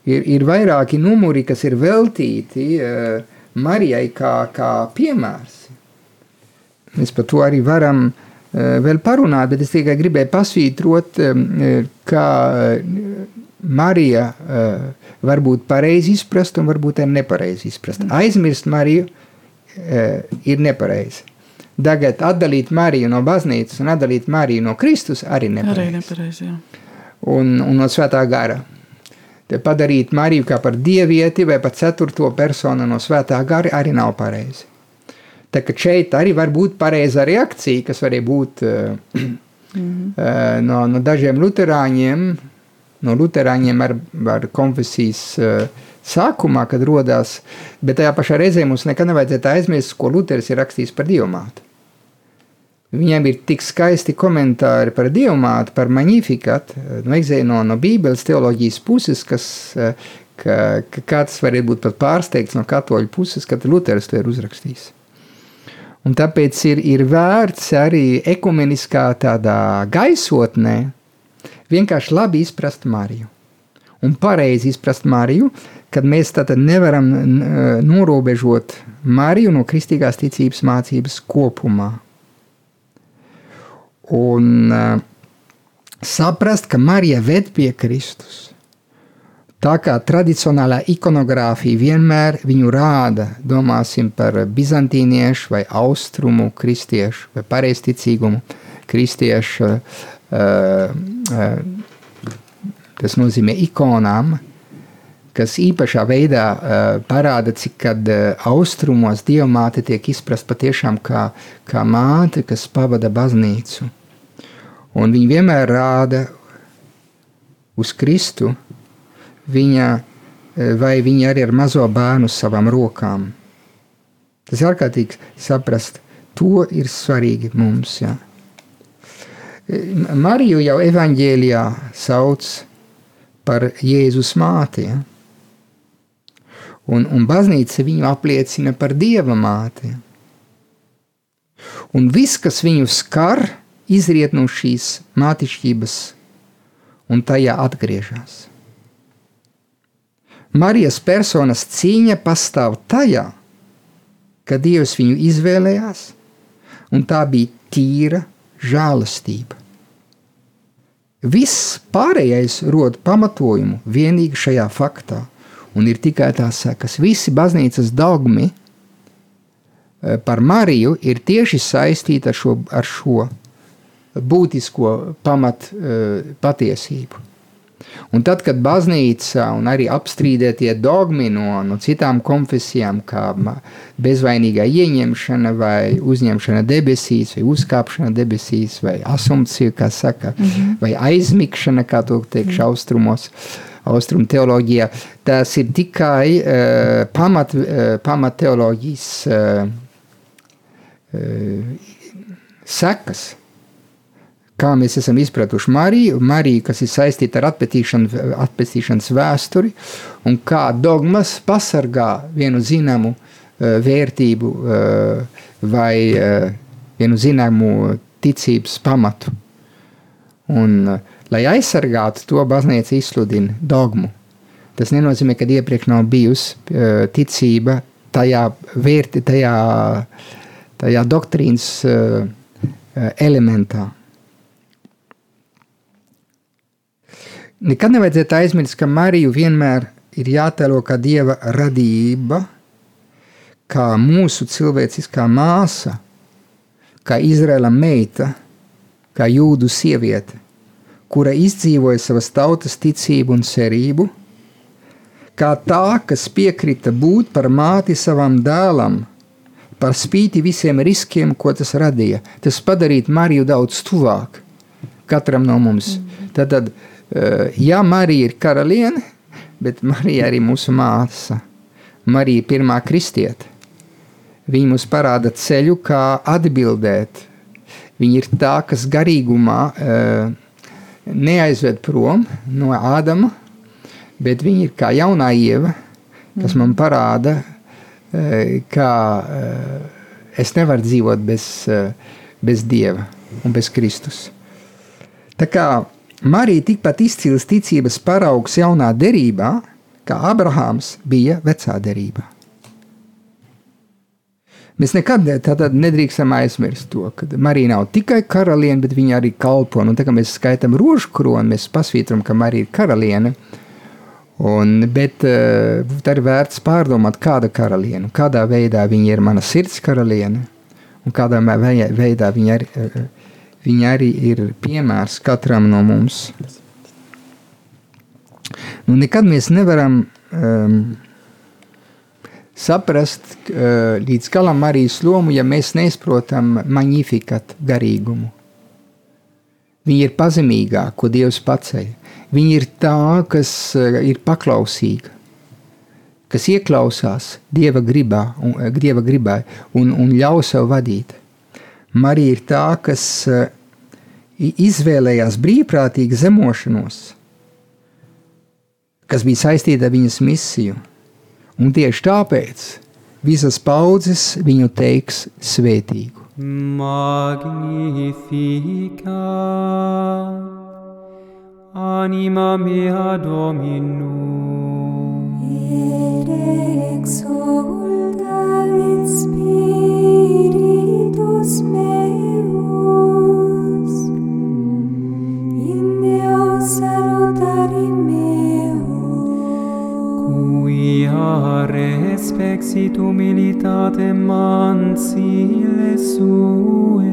Ir, ir vairāki numuri, kas ir veltīti Marijai kā, kā piemērs. Mēs par to arī varam vēl parunāt, bet es tikai gribēju pasvītrot, kā Marija uh, var būt pareizi izprast un varbūt arī nepareizi izprast. Mm. Aizmirst Mariju uh, ir nepareizi. Tagad atdalīt Mariju no baznīcas un atdalīt Mariju no Kristus arī nepareizi. Arī nepareizi un, un no svētā gara. Te padarīt Mariju kā par dievieti vai par ceturto personu no svētā gara arī nav pareizi. Tā kā šeit arī var būt pareiza reakcija, kas var būt mm -hmm. no, no dažiem luterāņiem, no luterāņiem ar, ar konfesijas uh, sākumā, kad radās. Bet tajā pašā reizē mums nekad nevajadzētu aizmirst, ko Lutheris ir rakstījis par diamātu. Viņam ir tik skaisti komentāri par diamātu, par magnifikat, no, no, no Bībeles teoloģijas puses, kas, ka, ka kāds varētu būt pat pārsteigts no katoļu puses, kad Luters to ir uzrakstījis. Un tāpēc ir, ir vērts arī ekumeniskā tādā gaisotnē vienkārši labi izprast Mariju. Un pareizi izprast Mariju, kad mēs tātad nevaram norobežot Mariju no kristīgās ticības mācības kopumā. Un uh, saprast, ka Marija ved pie Kristus. Tā kā tradicionālā ikonogrāfija vienmēr viņu rāda, domāsim par bizantīniešu vai austrumu kristiešu vai pareizticīgumu kristiešu, uh, uh, tas nozīmē ikonām, kas īpašā veidā uh, parāda, cik kad uh, austrumos dievmāte tiek izprast patiešām kā, kā māte, kas pavada baznīcu. Un viņa vienmēr rāda uz Kristu, viņa, uh, vai viņa arī ar mazo bērnu savām rokām. Tas ir ārkārtīgi saprast, to ir svarīgi mums. Ja. Mariju jau evaņģēlijā sauc par Jēzus māti. Ja? Un, un baznīca viņu apliecina par dieva māti. Un viss, kas viņu skar, izriet no šīs mātišķības un tajā atgriežas. Marijas personas cīņa pastāv tajā, ka Dievs viņu izvēlējās, un tā bija tīra žēlastība. Viss pārējais rod pamatojumu vienīgi šajā faktā – un ir tikai tās sekas. Visi baznīcas dogmi eh, par Mariju ir tieši saistīti ar šo, ar šo būtisko pamat eh, patiesību. Un tad, kad baznīca un arī apstrīdētie dogmi no, no citām konfesijām, kā bezvainīgā ieņemšana, vai uzņemšana debesīs, vai uzkāpšana debesīs, vai asumcija, kā saka, mm -hmm. vai aizmigšana, kā to teikšu, austrumos, uh, austrumu teoloģijā, tas ir tikai uh, pamat, uh, pamat teoloģijas uh, uh, sekas. Kā mēs esam izpratuši Mariju, Mariju, kas ir saistīta ar atpētīšanas vēsturi, un kā dogmas pasargā vienu zināmu uh, vērtību uh, vai uh, vienu zināmu ticības pamatu. Un, uh, Lai aizsargātu to, baznīca izsludina dogmu. Tas nenozīmē, ka iepriekš nav bijusi uh, ticība tajā vērti, tajā, tajā doktrīnas uh, elementā. Nekad nevajadzētu aizmirst, ka Mariju vienmēr ir jātēlo kā dieva radība, kā mūsu cilvēciskā māsa, kā Izraela meita, kā jūdu sieviete kura izdzīvoja savas tautas ticību un cerību, kā tā, kas piekrita būt par māti savam dēlam, par spīti visiem riskiem, ko tas radīja. Tas padarīja Mariju daudz tuvāk katram no mums. Mm. Tad, tad, eh, ja Marija ir karaliene, bet Marija arī mūsu māsa, Marija ir pirmā kristiete. Viņa mums parāda ceļu, kā atbildēt. Viņa ir tā, kas garīgumā uh, neaizved prom no Ādama, bet viņa ir kā jaunā ieva, kas man parāda, e, ka e, es nevaru dzīvot bez, e, bez Dieva un bez Kristus. Tā kā Marija tikpat izcils ticības paraugs jaunā derībā, kā Abrahāms bija vecā derībā. Mēs nekad nedrīkstam aizmirst to, ka Marija nav tikai karaliene, bet viņa arī kalpo. Un, tā kā mēs skaitām rožu kroni, mēs pasvītram, ka Marija ir karaliene. Un, bet uh, tā ir vērts pārdomāt, kāda karaliene, kādā veidā viņa ir mana sirds karaliene, un kādā veidā viņa uh, viņa arī ir piemērs katram no mums. Nu, nekad mēs nevaram um, saprast uh, līdz galam Marijas lomu, ja mēs neizprotam magnifikat garīgumu. Viņa ir pazemīgā, ko Dievs paceļ. Viņa ir tā, kas uh, ir paklausīga, kas ieklausās Dieva gribā, un, uh, Dieva gribā un, un ļauj sev vadīt. Marija ir tā, kas uh, izvēlējās brīvprātīgu zemošanos, kas bija saistīta ar viņas misiju. Un tieši tāpēc visas paudzes viņu teiks svētīgu. Magnificat anima mea Dominum. Et exulta et spiritus meus mare Spexit humilitate mansile sue.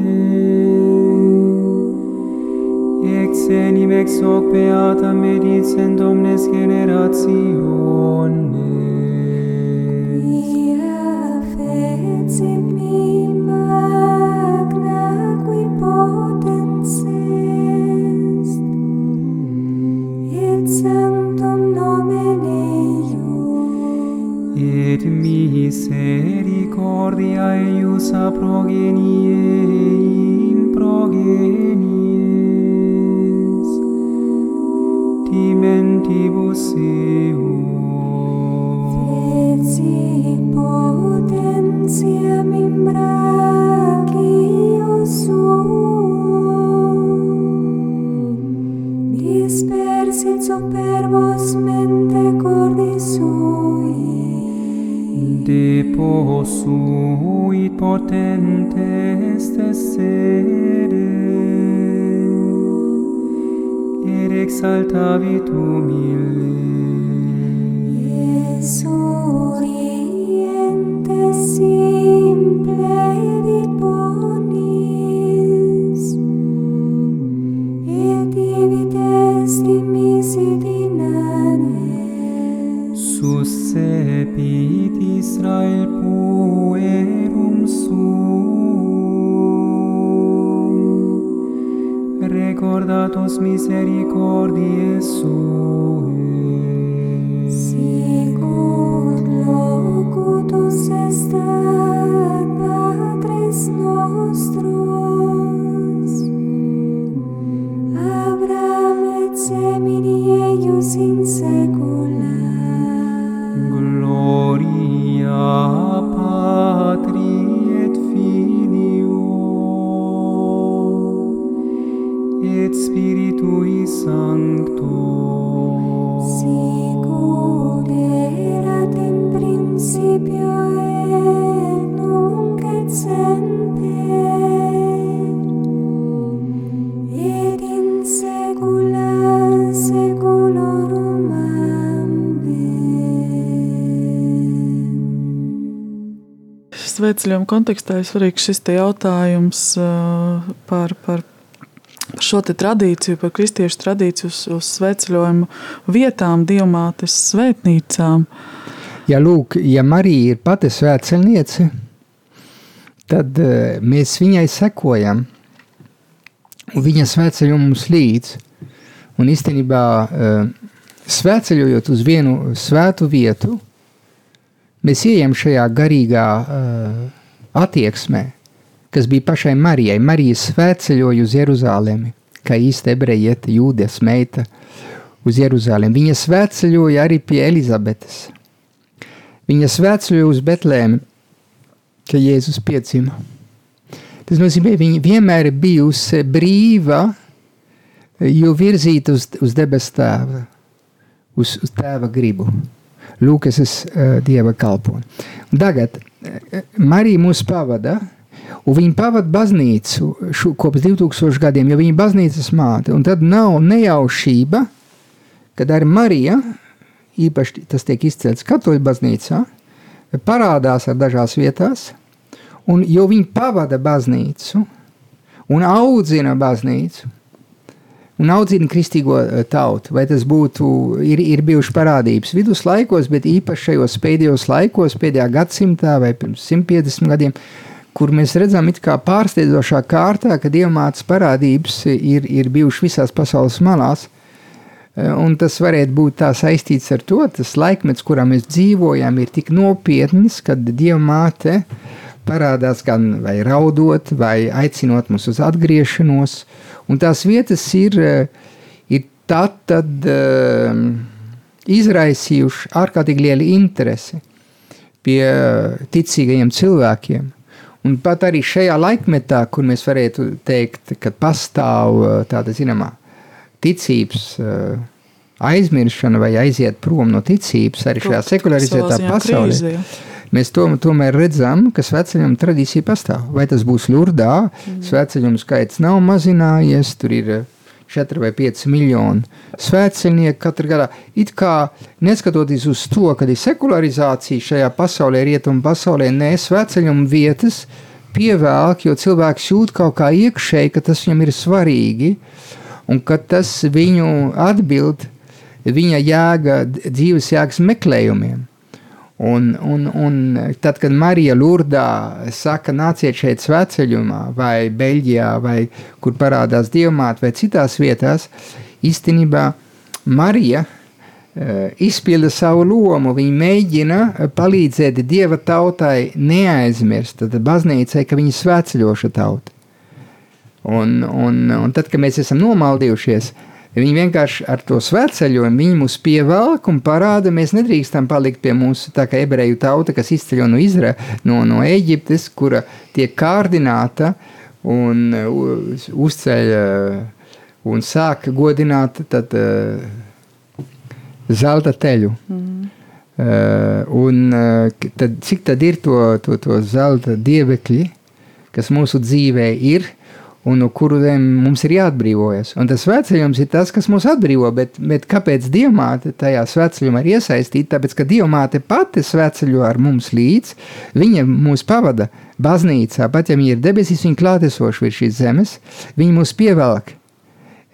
Ex enim ex hoc beata medicent omnes generationes. misericordia eius a progenie in progenie 唯独你。Svētceļojuma kontekstā ir svarīgs šis jautājums uh, par, par šo tradīciju, par kristiešu tradīciju uz, uz svētceļojumu vietām, diamātes svētnīcām. Ja, lūk, ja Marija ir pati svētceļniece, tad uh, mēs viņai sekojam, un viņa svētceļo mums līdzi. Un īstenībā uh, svētceļojot uz vienu svētu vietu, mēs ejam šajā garīgā uh, attieksmē, kas bija pašai Marijai. Marija svētceļoja uz Jeruzalemi, kā īsta ebrejieta, jūdes meita uz Jeruzalemi. Viņa svētceļoja arī pie Elizabetes. Viņa svētceļoja uz Betlēmi, ka Jēzus piedzima. Tas nozīmē, ka viņa vienmēr ir bijusi brīva, jo virzīta uz, uz debes tēva, uz, uz tēva gribu. Lūk, es esmu uh, dieva kalponis. Tagad uh, Marija mūs pavada, un viņa pavada baznīcu šo, kopš 2000 gadiem, jo viņa ir baznīcas māte. Un tad nav nejaušība, kad arī Marija, īpaši tas tiek izcelts katoļu baznīcā, parādās ar dažās vietās, un jo viņi pavada baznīcu un audzina baznīcu, un audzina kristīgo eh, tautu. Vai tas būtu, ir, ir bijuši parādības viduslaikos, bet īpaši šajos pēdējos laikos, pēdējā gadsimtā vai pirms 150 gadiem, kur mēs redzam, kā pārsteidzošā kārtā, ka diamāts parādības ir, ir bijušas visās pasaules malās. Eh, Un tas varētu būt saistīts ar to, tas laikmets, kurā mēs dzīvojam, ir tik nopietns, ka diamāte parādās gan vai raudot, vai aicinot mūs uz atgriešanos. Un tās vietas ir, eh, ir tā, tad, eh, izraisījuši ārkārtīgi lielu interesi pie ticīgajiem cilvēkiem. Un pat arī šajā laikmetā, kur mēs varētu teikt, ka pastāv tāda zināmā ticības aizmiršana vai aiziet prom no ticības, arī šajā sekularizētā pasaulē, Krīze, ja. Mēs to, tomēr redzam, ka sveceļojuma tradīcija pastāv. Vai tas būs Lurdā, mm. sveceļojuma skaits nav mazinājies, tur ir uh, 4 vai 5 miljoni svētceļnieku katru gadā. It kā neskatoties uz to, ka ir sekularizācija šajā pasaulē, rietumu pasaulē, nē, svētceļuma vietas pievelk, jo cilvēks jūt kaut kā iekšēji, ka tas viņam ir svarīgi un ka tas viņu atbild viņa jēga, dzīves jēgas meklējumiem. Un, un, un tad, kad Marija Lurdā saka, nāciet šeit sveceļumā, vai Beļģijā, vai kur parādās dievmāte, vai citās vietās, īstenībā Marija uh, izpilda savu lomu. Viņa mēģina palīdzēt dieva tautai neaizmirst, tad baznīcai, ka viņa sveceļoša tauta. Un, un, un tad, kad mēs esam nomaldījušies, Viņi vienkārši ar to svētceļojumu viņi mūs pievelk un parāda, mēs nedrīkstam palikt pie mūsu tā kā ebreju tauta, kas izceļo no, Izra, no, no Eģiptes, kura tiek kārdināta un uh, uzceļ uh, un sāk godināt tad, uh, zelta teļu. Mm. Uh, un uh, tad, cik tad ir to, to, to zelta dievekļi, kas mūsu dzīvē ir, un no kuriem mums ir jāatbrīvojas. Un tas svētceļums ir tas, kas mūs atbrīvo, bet, bet kāpēc diamāte tajā svētceļumā ir iesaistīta? Tāpēc, ka diamāte pati svētceļo ar mums līdz, viņa mūs pavada baznīcā, pat ja viņa ir debesīs, viņa klātesoša virs šīs zemes, viņa mūs pievelk,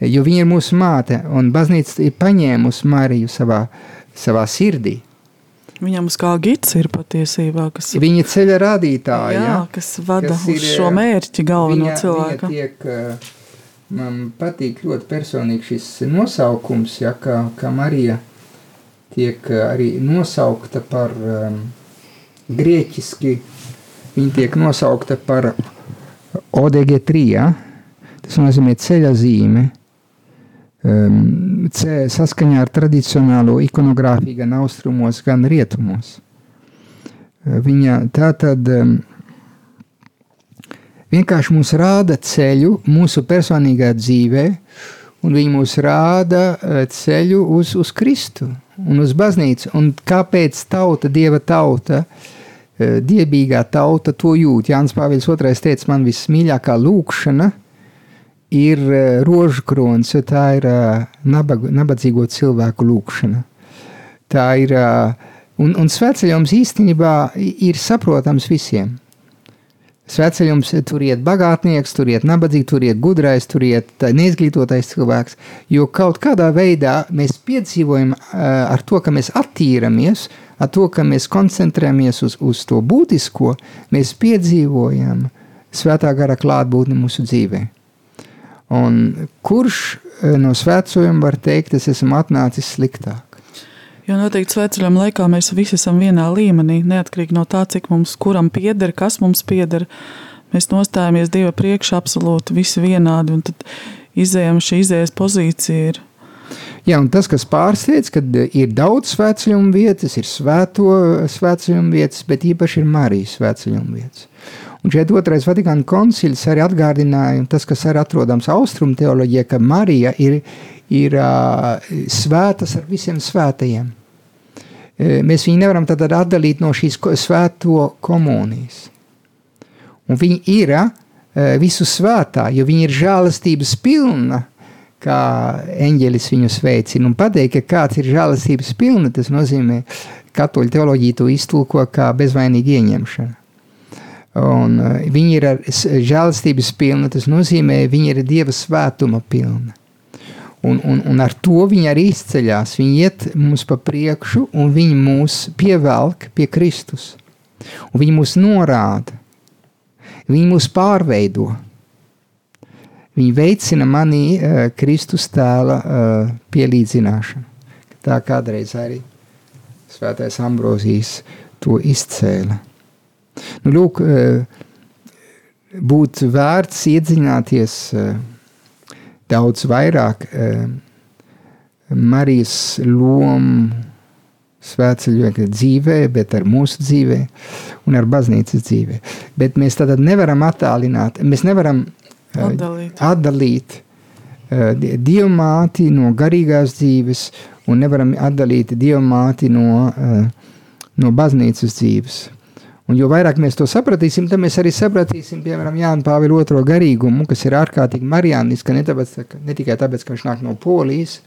jo viņa ir mūsu māte, un baznīca ir paņēmusi Mariju savā, savā sirdī. Viņam kā gids ir patiesībā, kas, Viņa ceļa rādītāja, jā, kas vada kas uz ir, šo mērķi galveno viņa, cilvēku. Viņa tiek, eh, man patīk ļoti personīgi šis nosaukums, ja, kā, kā Marija tiek eh, arī nosaukta par um, grieķiski, viņa tiek nosaukta par ODG3, ja? tas nozīmē ceļa zīme, um, ce, saskaņā ar tradicionālo ikonogrāfiju gan austrumos, gan rietumos. Uh, Viņa tā tad um, vienkārši mums rāda ceļu mūsu personīgā dzīvē, un viņi mums rāda ceļu uz, uz Kristu un uz baznīcu. Un kāpēc tauta, Dieva tauta, dievīgā tauta to jūt? Jānis Pāvils II teica, man vismīļākā lūkšana ir uh, rožu krons, jo tā ir uh, nabag, nabadzīgo cilvēku lūkšana. Tā ir, uh, un, un svētceļojums īstenībā ir saprotams visiem. Svētceļums tur iet bagātnieks, tur iet nabadzīgi, tur iet gudrais, tur iet neizglītotais cilvēks. Jo kaut kādā veidā mēs piedzīvojam ar to, ka mēs attīramies, ar to, ka mēs koncentrējamies uz, uz to būtisko, mēs piedzīvojam svētā gara klātbūtni mūsu dzīvē. Un kurš uh, no svētceļiem var teikt, es esmu atnācis sliktāk? Jo noteikti svētceļojuma laikā mēs visi esam vienā līmenī, neatkarīgi no tā, cik mums kuram pieder, kas mums pieder. Mēs nostājamies Dieva priekšā absolūti visi vienādi, un tad izējām šī izējas pozīcija. Ir. Jā, un tas, kas pārsteidz, kad ir daudz svētceļuma vietas, ir svēto svētceļuma vietas, bet īpaši ir Marijas svētceļuma vietas. Un šeit otrais Vatikāna koncils arī atgādināja, un tas, kas arī atrodams austrumu teoloģijā, ka Marija ir, ir uh, svētas ar visiem svētajiem. Mēs viņu nevaram tad atdalīt no šīs svēto komunijas. Un viņa ir uh, visu svētā, jo viņa ir žēlastības pilna, kā eņģelis viņu sveicina. Un pateikt, ka kāds ir žēlastības pilna, tas nozīmē, katoļu teoloģija to iztulko kā bezvainīgu ieņemšanu. Un uh, viņi ir žēlastības pilna, tas nozīmē, viņi ir Dieva svētuma pilna. Un, un, un ar to viņi arī izceļas. Viņi iet mums pa priekšu, un viņi mūs pievelk pie Kristus. Un viņi mūs norāda, viņi mūs pārveido. Viņi veicina manī uh, Kristus tēla uh, pielīdzināšanu. Tā kādreiz arī Svētais Ambrozijs to izcēla. Nu, lūk, uh, būtu vērts iedziļināties uh, daudz vairāk uh, Marijas lomu svētceļojuma dzīvē, bet ar mūsu dzīvē un ar baznīcas dzīvē. Bet mēs tādā nevaram attālināt, mēs nevaram Atdalīt. atdalīt dievmāti no garīgās dzīves un nevaram atdalīt dievmāti no, no baznīcas dzīves. Un jo vairāk mēs to sapratīsim, tad mēs arī sapratīsim, piemēram, Jānis Pāvila otro garīgumu, kas ir ārkārtīgi marijāniska, ne, tāpēc, ne tikai tāpēc, ka viņš nāk no Polijas,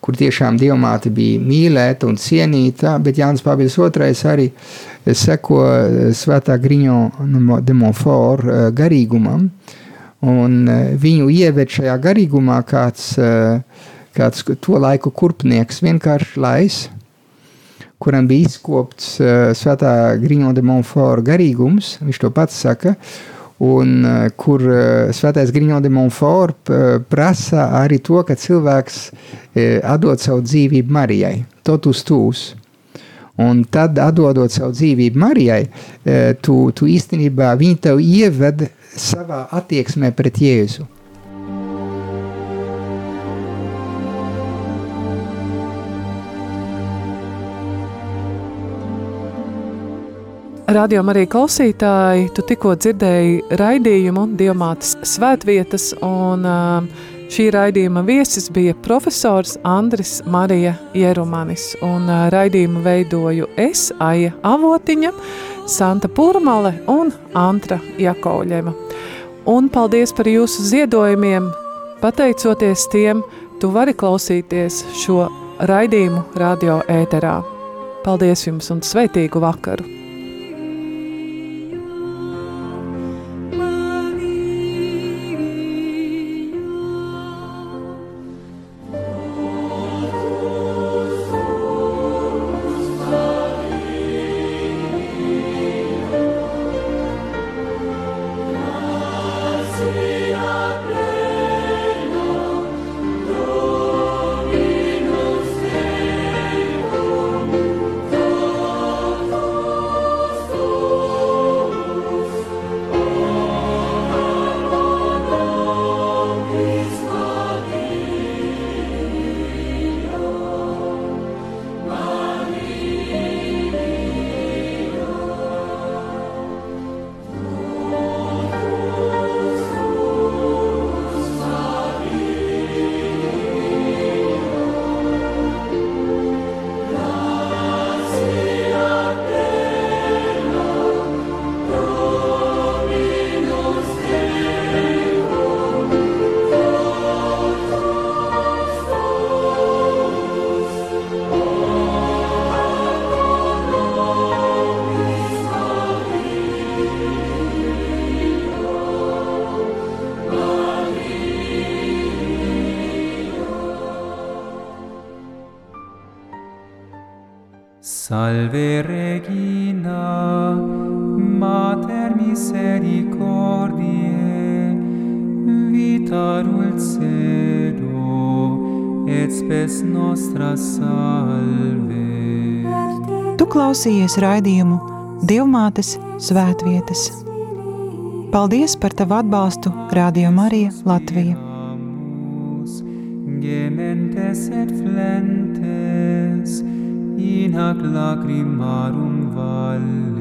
kur tiešām dievmāte bija mīlēta un cienīta, bet Jānis Pāvils II arī seko svētā Griņo de Montfort eh, garīgumam, un eh, viņu ieved šajā garīgumā kāds, eh, kāds to laiku kurpnieks vienkārši lais, kuram bija izkopts uh, svētā Griņo de Montfort garīgums, viņš to pats saka, un uh, kur uh, svētais Griņo de Montfort uh, prasa arī to, ka cilvēks uh, atdod savu dzīvību Marijai, totus tūs. Un tad, atdodot savu dzīvību Marijai, uh, tu, tu īstenībā viņi tev ieved savā attieksmē pret Jēzu. Radio arī klausītāji, tu tikko dzirdēji raidījumu Dievmātes svētvietas, un uh, šī raidījuma viesis bija profesors Andris Marija Jerumanis, un uh, raidījumu veidoju es, Aija Avotiņa, Santa Purmale un Antra Jakovļeva. Un paldies par jūsu ziedojumiem, pateicoties tiem, tu vari klausīties šo raidījumu radio ēterā. Paldies jums un sveitīgu vakaru! Klausījies raidījumu Dievmātes svētvietas. Paldies par tavu atbalstu Radio Marija Latvija. Gementes et flentes, in hac lacrimarum valle.